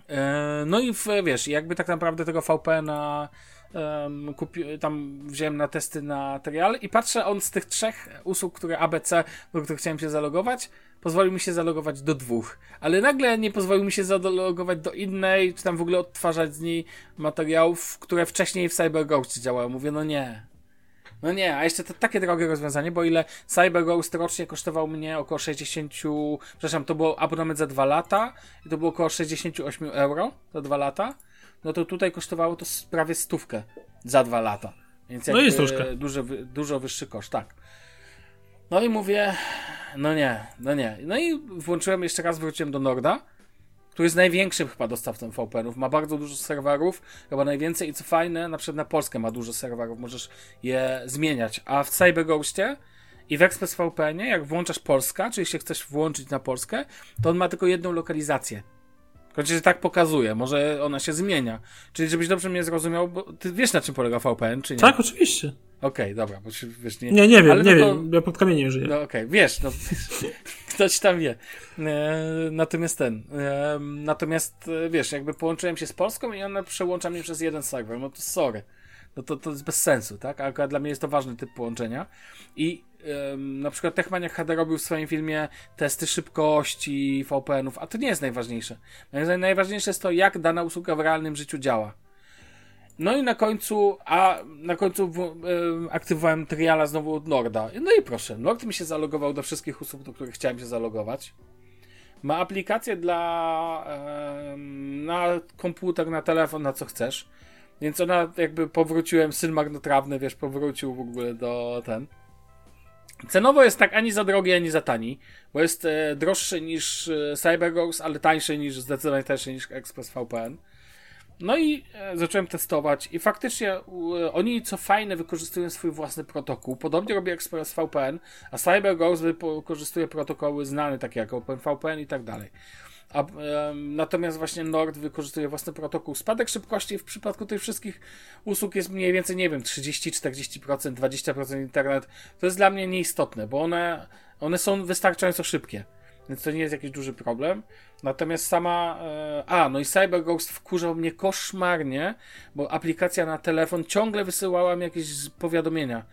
e, no i w, wiesz, jakby tak naprawdę tego VPN-a um, kupi, tam wziąłem na testy na trial i patrzę, on z tych trzech usług, które ABC, do których chciałem się zalogować, pozwolił mi się zalogować do dwóch. Ale nagle nie pozwolił mi się zalogować do innej, czy tam w ogóle odtwarzać z niej materiałów, które wcześniej w CyberGhost działały. Mówię, no nie. No nie, a jeszcze to takie drogie rozwiązanie, bo ile CyberGhost rocznie kosztował mnie około 60, przepraszam, to było abonament za dwa lata i to było około 68 euro za dwa lata, no to tutaj kosztowało to prawie stówkę za dwa lata. Więc No jest troszkę. Dużo, dużo wyższy koszt, tak. No i mówię, no nie, no nie. No i włączyłem, jeszcze raz wróciłem do Norda, który jest największym chyba dostawcą VPN-ów. Ma bardzo dużo serwerów, chyba najwięcej i co fajne, na przykład na Polskę ma dużo serwerów, możesz je zmieniać. A w CyberGhostie i w ExpressVPN-ie, jak włączasz Polska, czyli się chcesz włączyć na Polskę, to on ma tylko jedną lokalizację. Chociaż tak pokazuje, może ona się zmienia. Czyli żebyś dobrze mnie zrozumiał, bo ty wiesz na czym polega VPN, czy nie? Tak, oczywiście. Okej, dobra, bo się, wiesz, nie... Nie, nie wiem, Ale nie no to- wiem. Ja pod kamieniem żyję. no okej, wiesz, no ktoś tam wie. E, natomiast ten, e, natomiast e, wiesz, jakby połączyłem się z Polską i ona przełącza mnie przez jeden serwer, no to sorry. No to, to jest bez sensu, tak? A dla mnie jest to ważny typ połączenia. I na przykład Techmaniak HD robił w swoim filmie testy szybkości VPN-ów, a to nie jest najważniejsze. Najważniejsze jest to, jak dana usługa w realnym życiu działa. No i na końcu, a na końcu aktywowałem triala znowu od Norda. No i proszę, Nord mi się zalogował do wszystkich usług, do których chciałem się zalogować. Ma aplikację dla na komputer, na telefon, na co chcesz. Więc ona jakby powróciłem, syn marnotrawny, wiesz, powrócił w ogóle do ten. Cenowo jest tak ani za drogi, ani za tani, bo jest e, droższy niż e, CyberGhost, ale tańszy niż, zdecydowanie tańszy niż ExpressVPN. No i e, zacząłem testować i faktycznie e, oni co fajne wykorzystują swój własny protokół. Podobnie robi ExpressVPN, a CyberGhost wykorzystuje protokoły znane takie jak OpenVPN i tak dalej. A, em, natomiast właśnie Nord wykorzystuje własny protokół. Spadek szybkości w przypadku tych wszystkich usług jest mniej więcej, nie wiem, 30-40%, 20% internet. To jest dla mnie nieistotne, bo one, one są wystarczająco szybkie. Więc to nie jest jakiś duży problem. Natomiast sama. E, a, no i CyberGhost wkurzał mnie koszmarnie, bo aplikacja na telefon ciągle wysyłała mi jakieś powiadomienia.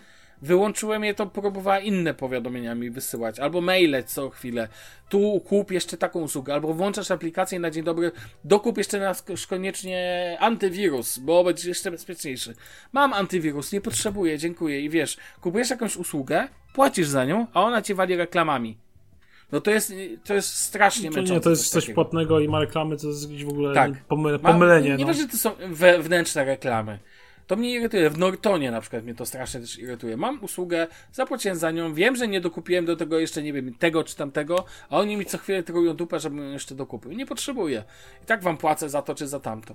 Wyłączyłem je, to próbowała inne powiadomienia mi wysyłać, albo maile co chwilę. Tu kup jeszcze taką usługę, albo włączasz aplikację na dzień dobry, dokup jeszcze na sk- koniecznie antywirus, bo będziesz jeszcze bezpieczniejszy. Mam antywirus, nie potrzebuję, dziękuję. I wiesz, kupujesz jakąś usługę, płacisz za nią, a ona ci wali reklamami. No to jest, to jest strasznie męczące. nie, to jest coś takiego. płatnego i ma reklamy, to jest jakieś w ogóle Tak. pomylenie. Nie no. wiem, że to są wewnętrzne reklamy. To mnie irytuje. W Nortonie na przykład mnie to strasznie też irytuje. Mam usługę, zapłaciłem za nią, wiem, że nie dokupiłem do tego jeszcze, nie wiem, tego czy tamtego, a oni mi co chwilę trują dupę, żebym jeszcze dokupił. Nie potrzebuję. I tak wam płacę za to czy za tamto.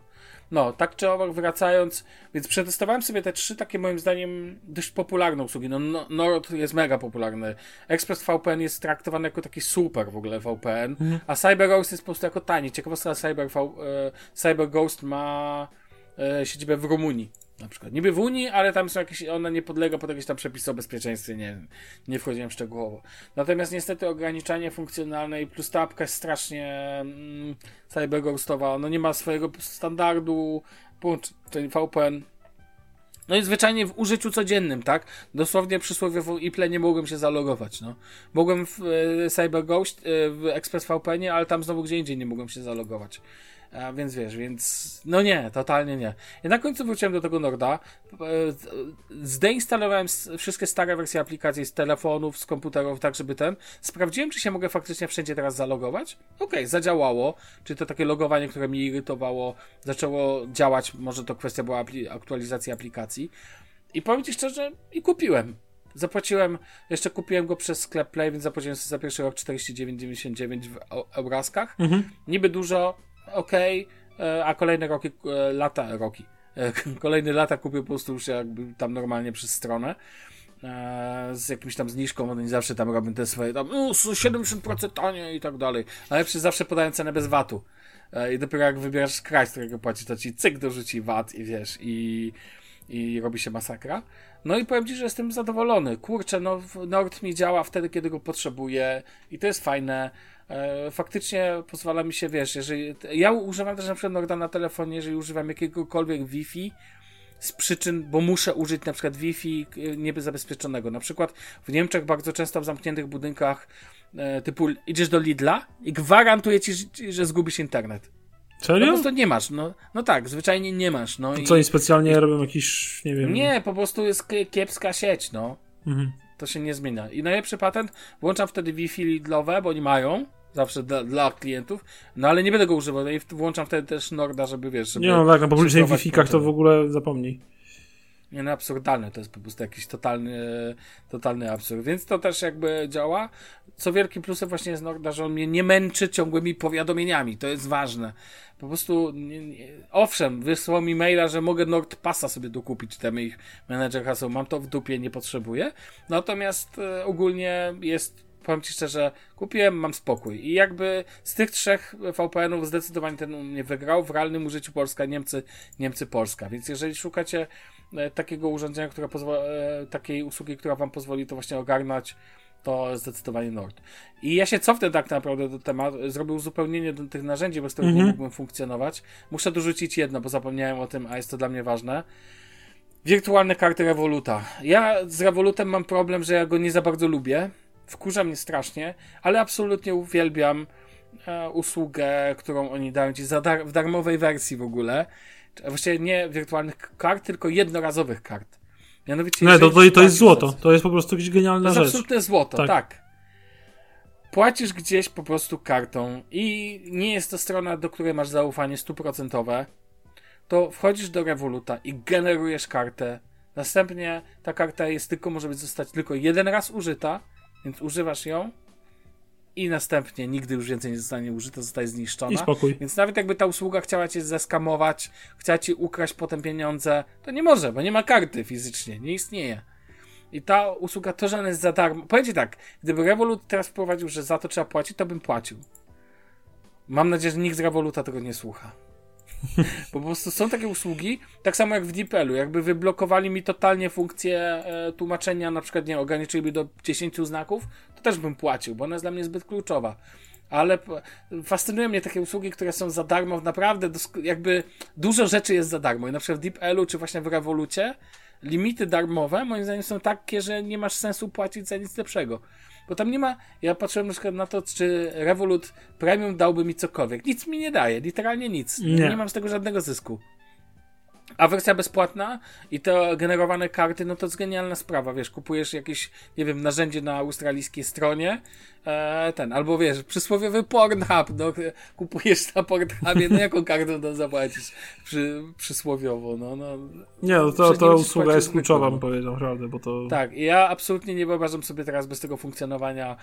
No, tak czy owak wracając, więc przetestowałem sobie te trzy takie moim zdaniem dość popularne usługi. No, no Nord jest mega popularny. ExpressVPN jest traktowany jako taki super w ogóle VPN, a CyberGhost jest po prostu jako tani. Ciekawostka, Cyber, e, CyberGhost ma e, siedzibę w Rumunii. Na przykład. Niby w Unii, ale tam są jakieś, ona nie podlega pod jakieś tam przepisy o bezpieczeństwie, nie, nie wchodziłem szczegółowo. Natomiast niestety ograniczanie funkcjonalne i plus ta apka jest strasznie mm, cyberghostowa, no nie ma swojego standardu, połączeń VPN. No i zwyczajnie w użyciu codziennym, tak? Dosłownie przysłowiowo Iple nie mogłem się zalogować, no. Mogłem w e, CyberGhost, e, w ExpressVPN-ie, ale tam znowu gdzie indziej nie mogłem się zalogować. A więc wiesz, więc no nie, totalnie nie. I na końcu wróciłem do tego Norda. E, Zdeinstalowałem wszystkie stare wersje aplikacji z telefonów, z komputerów, tak żeby ten. Sprawdziłem, czy się mogę faktycznie wszędzie teraz zalogować. Okej, zadziałało. Czy to takie logowanie, które mi irytowało, zaczęło działać. Może to kwestia była aktualizacji aplikacji. I powiem Ci szczerze, i kupiłem. Zapłaciłem, jeszcze kupiłem go przez sklep Play, więc zapłaciłem sobie za pierwszy rok 49,99 w eu- euraskach. Niby dużo, okej, e, a kolejne roki, e, lata, roki, E, kolejny lata kupię po prostu już jakby tam normalnie przez stronę z jakimś tam zniżką, oni zawsze tam robią te swoje tam no, 70% taniej i tak dalej. Ale przy zawsze podają cenę bez VAT-u. I dopiero jak wybierasz kraj, z którego płaci, to ci cyk dorzuci VAT i wiesz, i, i robi się masakra. No i powiem ci, że jestem zadowolony. Kurczę, no Nord mi działa wtedy, kiedy go potrzebuję i to jest fajne. E, faktycznie pozwala mi się, wiesz, jeżeli. Ja używam też na przykład Norda na telefonie, jeżeli używam jakiegokolwiek Wi-Fi z przyczyn, bo muszę użyć na przykład Wi-Fi e, niebezpieczonego. Na przykład w Niemczech bardzo często w zamkniętych budynkach e, typu idziesz do Lidla i gwarantuję ci, że zgubisz internet. Serio? Po prostu nie masz, no, no tak, zwyczajnie nie masz. No to i... co, oni specjalnie robią jakiś, nie wiem... Nie, po prostu jest kiepska sieć, no. Mhm. To się nie zmienia. I najlepszy patent, włączam wtedy Wi-Fi Lidlowe, bo oni mają, zawsze dla, dla, klientów, no ale nie będę go używał. No i włączam wtedy też Norda, żeby wiesz. Żeby nie no tak, na publicznych szyfrować Wi-Fi-kach to w ogóle zapomnij. Nie no, absurdalne, to jest po prostu jakiś totalny, totalny absurd. Więc to też jakby działa. Co wielkim plusem właśnie jest Norda, że on mnie nie męczy ciągłymi powiadomieniami. To jest ważne. Po prostu, nie, nie, owszem, wysłał mi maila, że mogę NordPassa sobie dokupić, ten ich menedżer haseł. Mam to w dupie, nie potrzebuję. Natomiast e, ogólnie jest powiem ci szczerze, kupiłem, mam spokój. I jakby z tych trzech VPN-ów zdecydowanie ten u mnie wygrał. W realnym użyciu Polska, Niemcy, Niemcy, Polska. Więc jeżeli szukacie takiego urządzenia, które pozwoli, e, takiej usługi, która wam pozwoli to właśnie ogarnąć, to zdecydowanie Nord. I ja się cofnę tak naprawdę do tematu, zrobię uzupełnienie do tych narzędzi, bez których Mhm. nie mógłbym funkcjonować. Muszę dorzucić jedno, bo zapomniałem o tym, a jest to dla mnie ważne. Wirtualne karty Revoluta. Ja z Revolutem mam problem, że ja go nie za bardzo lubię. Wkurza mnie strasznie, ale absolutnie uwielbiam e, usługę, którą oni dają ci za dar w darmowej wersji w ogóle. Właściwie nie wirtualnych kart, tylko jednorazowych kart. Mianowicie, Nie, to, to, to jest złoto. To jest po prostu To genialna jest rzecz. absolutne złoto, Tak. tak. Płacisz gdzieś po prostu kartą i nie jest to strona, do której masz zaufanie stuprocentowe, to wchodzisz do Revoluta i generujesz kartę. Następnie ta karta jest tylko, może być zostać tylko jeden raz użyta, więc używasz ją i następnie nigdy już więcej nie zostanie użyta, zostaje I zniszczona. spokój. Więc nawet jakby ta usługa chciała cię zeskamować, chciała ci ukraść potem pieniądze, to nie może, bo nie ma karty fizycznie, nie istnieje. I ta usługa to, że ona jest za darmo. Powiem ci tak, gdyby Revolut teraz wprowadził, że za to trzeba płacić, to bym płacił. Mam nadzieję, że nikt z Revoluta tego nie słucha. Bo po prostu są takie usługi, tak samo jak w DeepL-u, jakby wyblokowali mi totalnie funkcję e, tłumaczenia, na przykład, nie ograniczyliby do 10 znaków, to też bym płacił, bo ona jest dla mnie zbyt kluczowa. Ale fascynują mnie takie usługi, które są za darmo, naprawdę jakby dużo rzeczy jest za darmo. I na przykład w DeepL-u, czy właśnie w Revolucie, limity darmowe, moim zdaniem, są takie, że nie masz sensu płacić za nic lepszego. Bo tam nie ma. Ja patrzyłem na przykład na to, czy Revolut Premium dałby mi cokolwiek. Nic mi nie daje, literalnie nic. Nie, Nie. nie mam z tego żadnego zysku. A wersja bezpłatna i te generowane karty, no to jest genialna sprawa, wiesz, kupujesz jakieś, nie wiem, narzędzie na australijskiej stronie, e, ten, albo wiesz, przysłowiowy Pornhub, no, kupujesz na Pornhubie, no jaką kartą to zapłacisz przy, przysłowiowo, no, no. Nie, no to, to usługa jest kluczowa, bym powiedział, naprawdę, bo to... Tak, ja absolutnie nie wyobrażam sobie teraz bez tego funkcjonowania.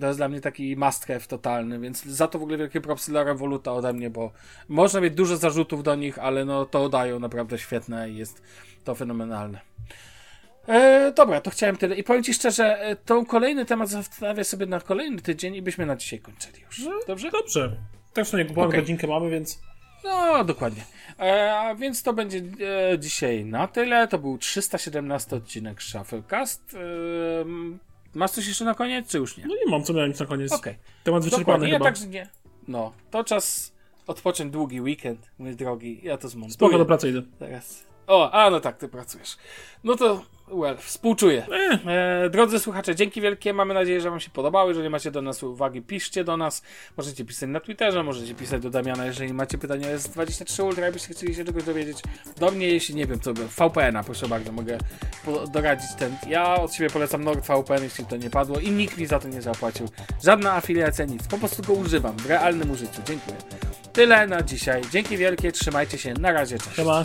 To jest dla mnie taki must have totalny, więc za to w ogóle wielkie propsy dla Revoluta ode mnie, bo można mieć dużo zarzutów do nich, ale no to dają naprawdę świetne i jest to fenomenalne. E, dobra, to chciałem tyle. I powiem Ci szczerze, e, tą kolejny temat zostawię sobie na kolejny tydzień i byśmy na dzisiaj kończyli już. Dobrze? Dobrze. Tak w sumie ponad Okej. godzinkę mamy, więc... No, dokładnie. E, więc to będzie e, dzisiaj na tyle. To był 317 odcinek Shufflecast. E, masz coś jeszcze na koniec, czy już nie? No nie mam co miałem na koniec. Okej. Temat wyczerpany Dokładnie, ja chyba. także nie. No, to czas odpocząć długi weekend, mój drogi. Ja to zmontuję. Spoko, do pracy idę. Teraz. O, a no tak, ty pracujesz. No to, well, współczuję. Eh. E, drodzy słuchacze, dzięki wielkie. Mamy nadzieję, że Wam się podobały. Jeżeli macie do nas uwagi, piszcie do nas. Możecie pisać na Twitterze, możecie pisać do Damiana, jeżeli macie pytania S23 Ultra, jakbyście chcieli się czegoś dowiedzieć. Do mnie, jeśli nie wiem, co by. VPN-a, proszę bardzo, mogę doradzić ten. Ja od siebie polecam NordVPN, jeśli to nie padło i nikt mi za to nie zapłacił. Żadna afiliacja, nic. Po prostu go używam w realnym użyciu. Dziękuję. Tyle na dzisiaj. Dzięki wielkie, trzymajcie się. Na razie, cześć. Siema.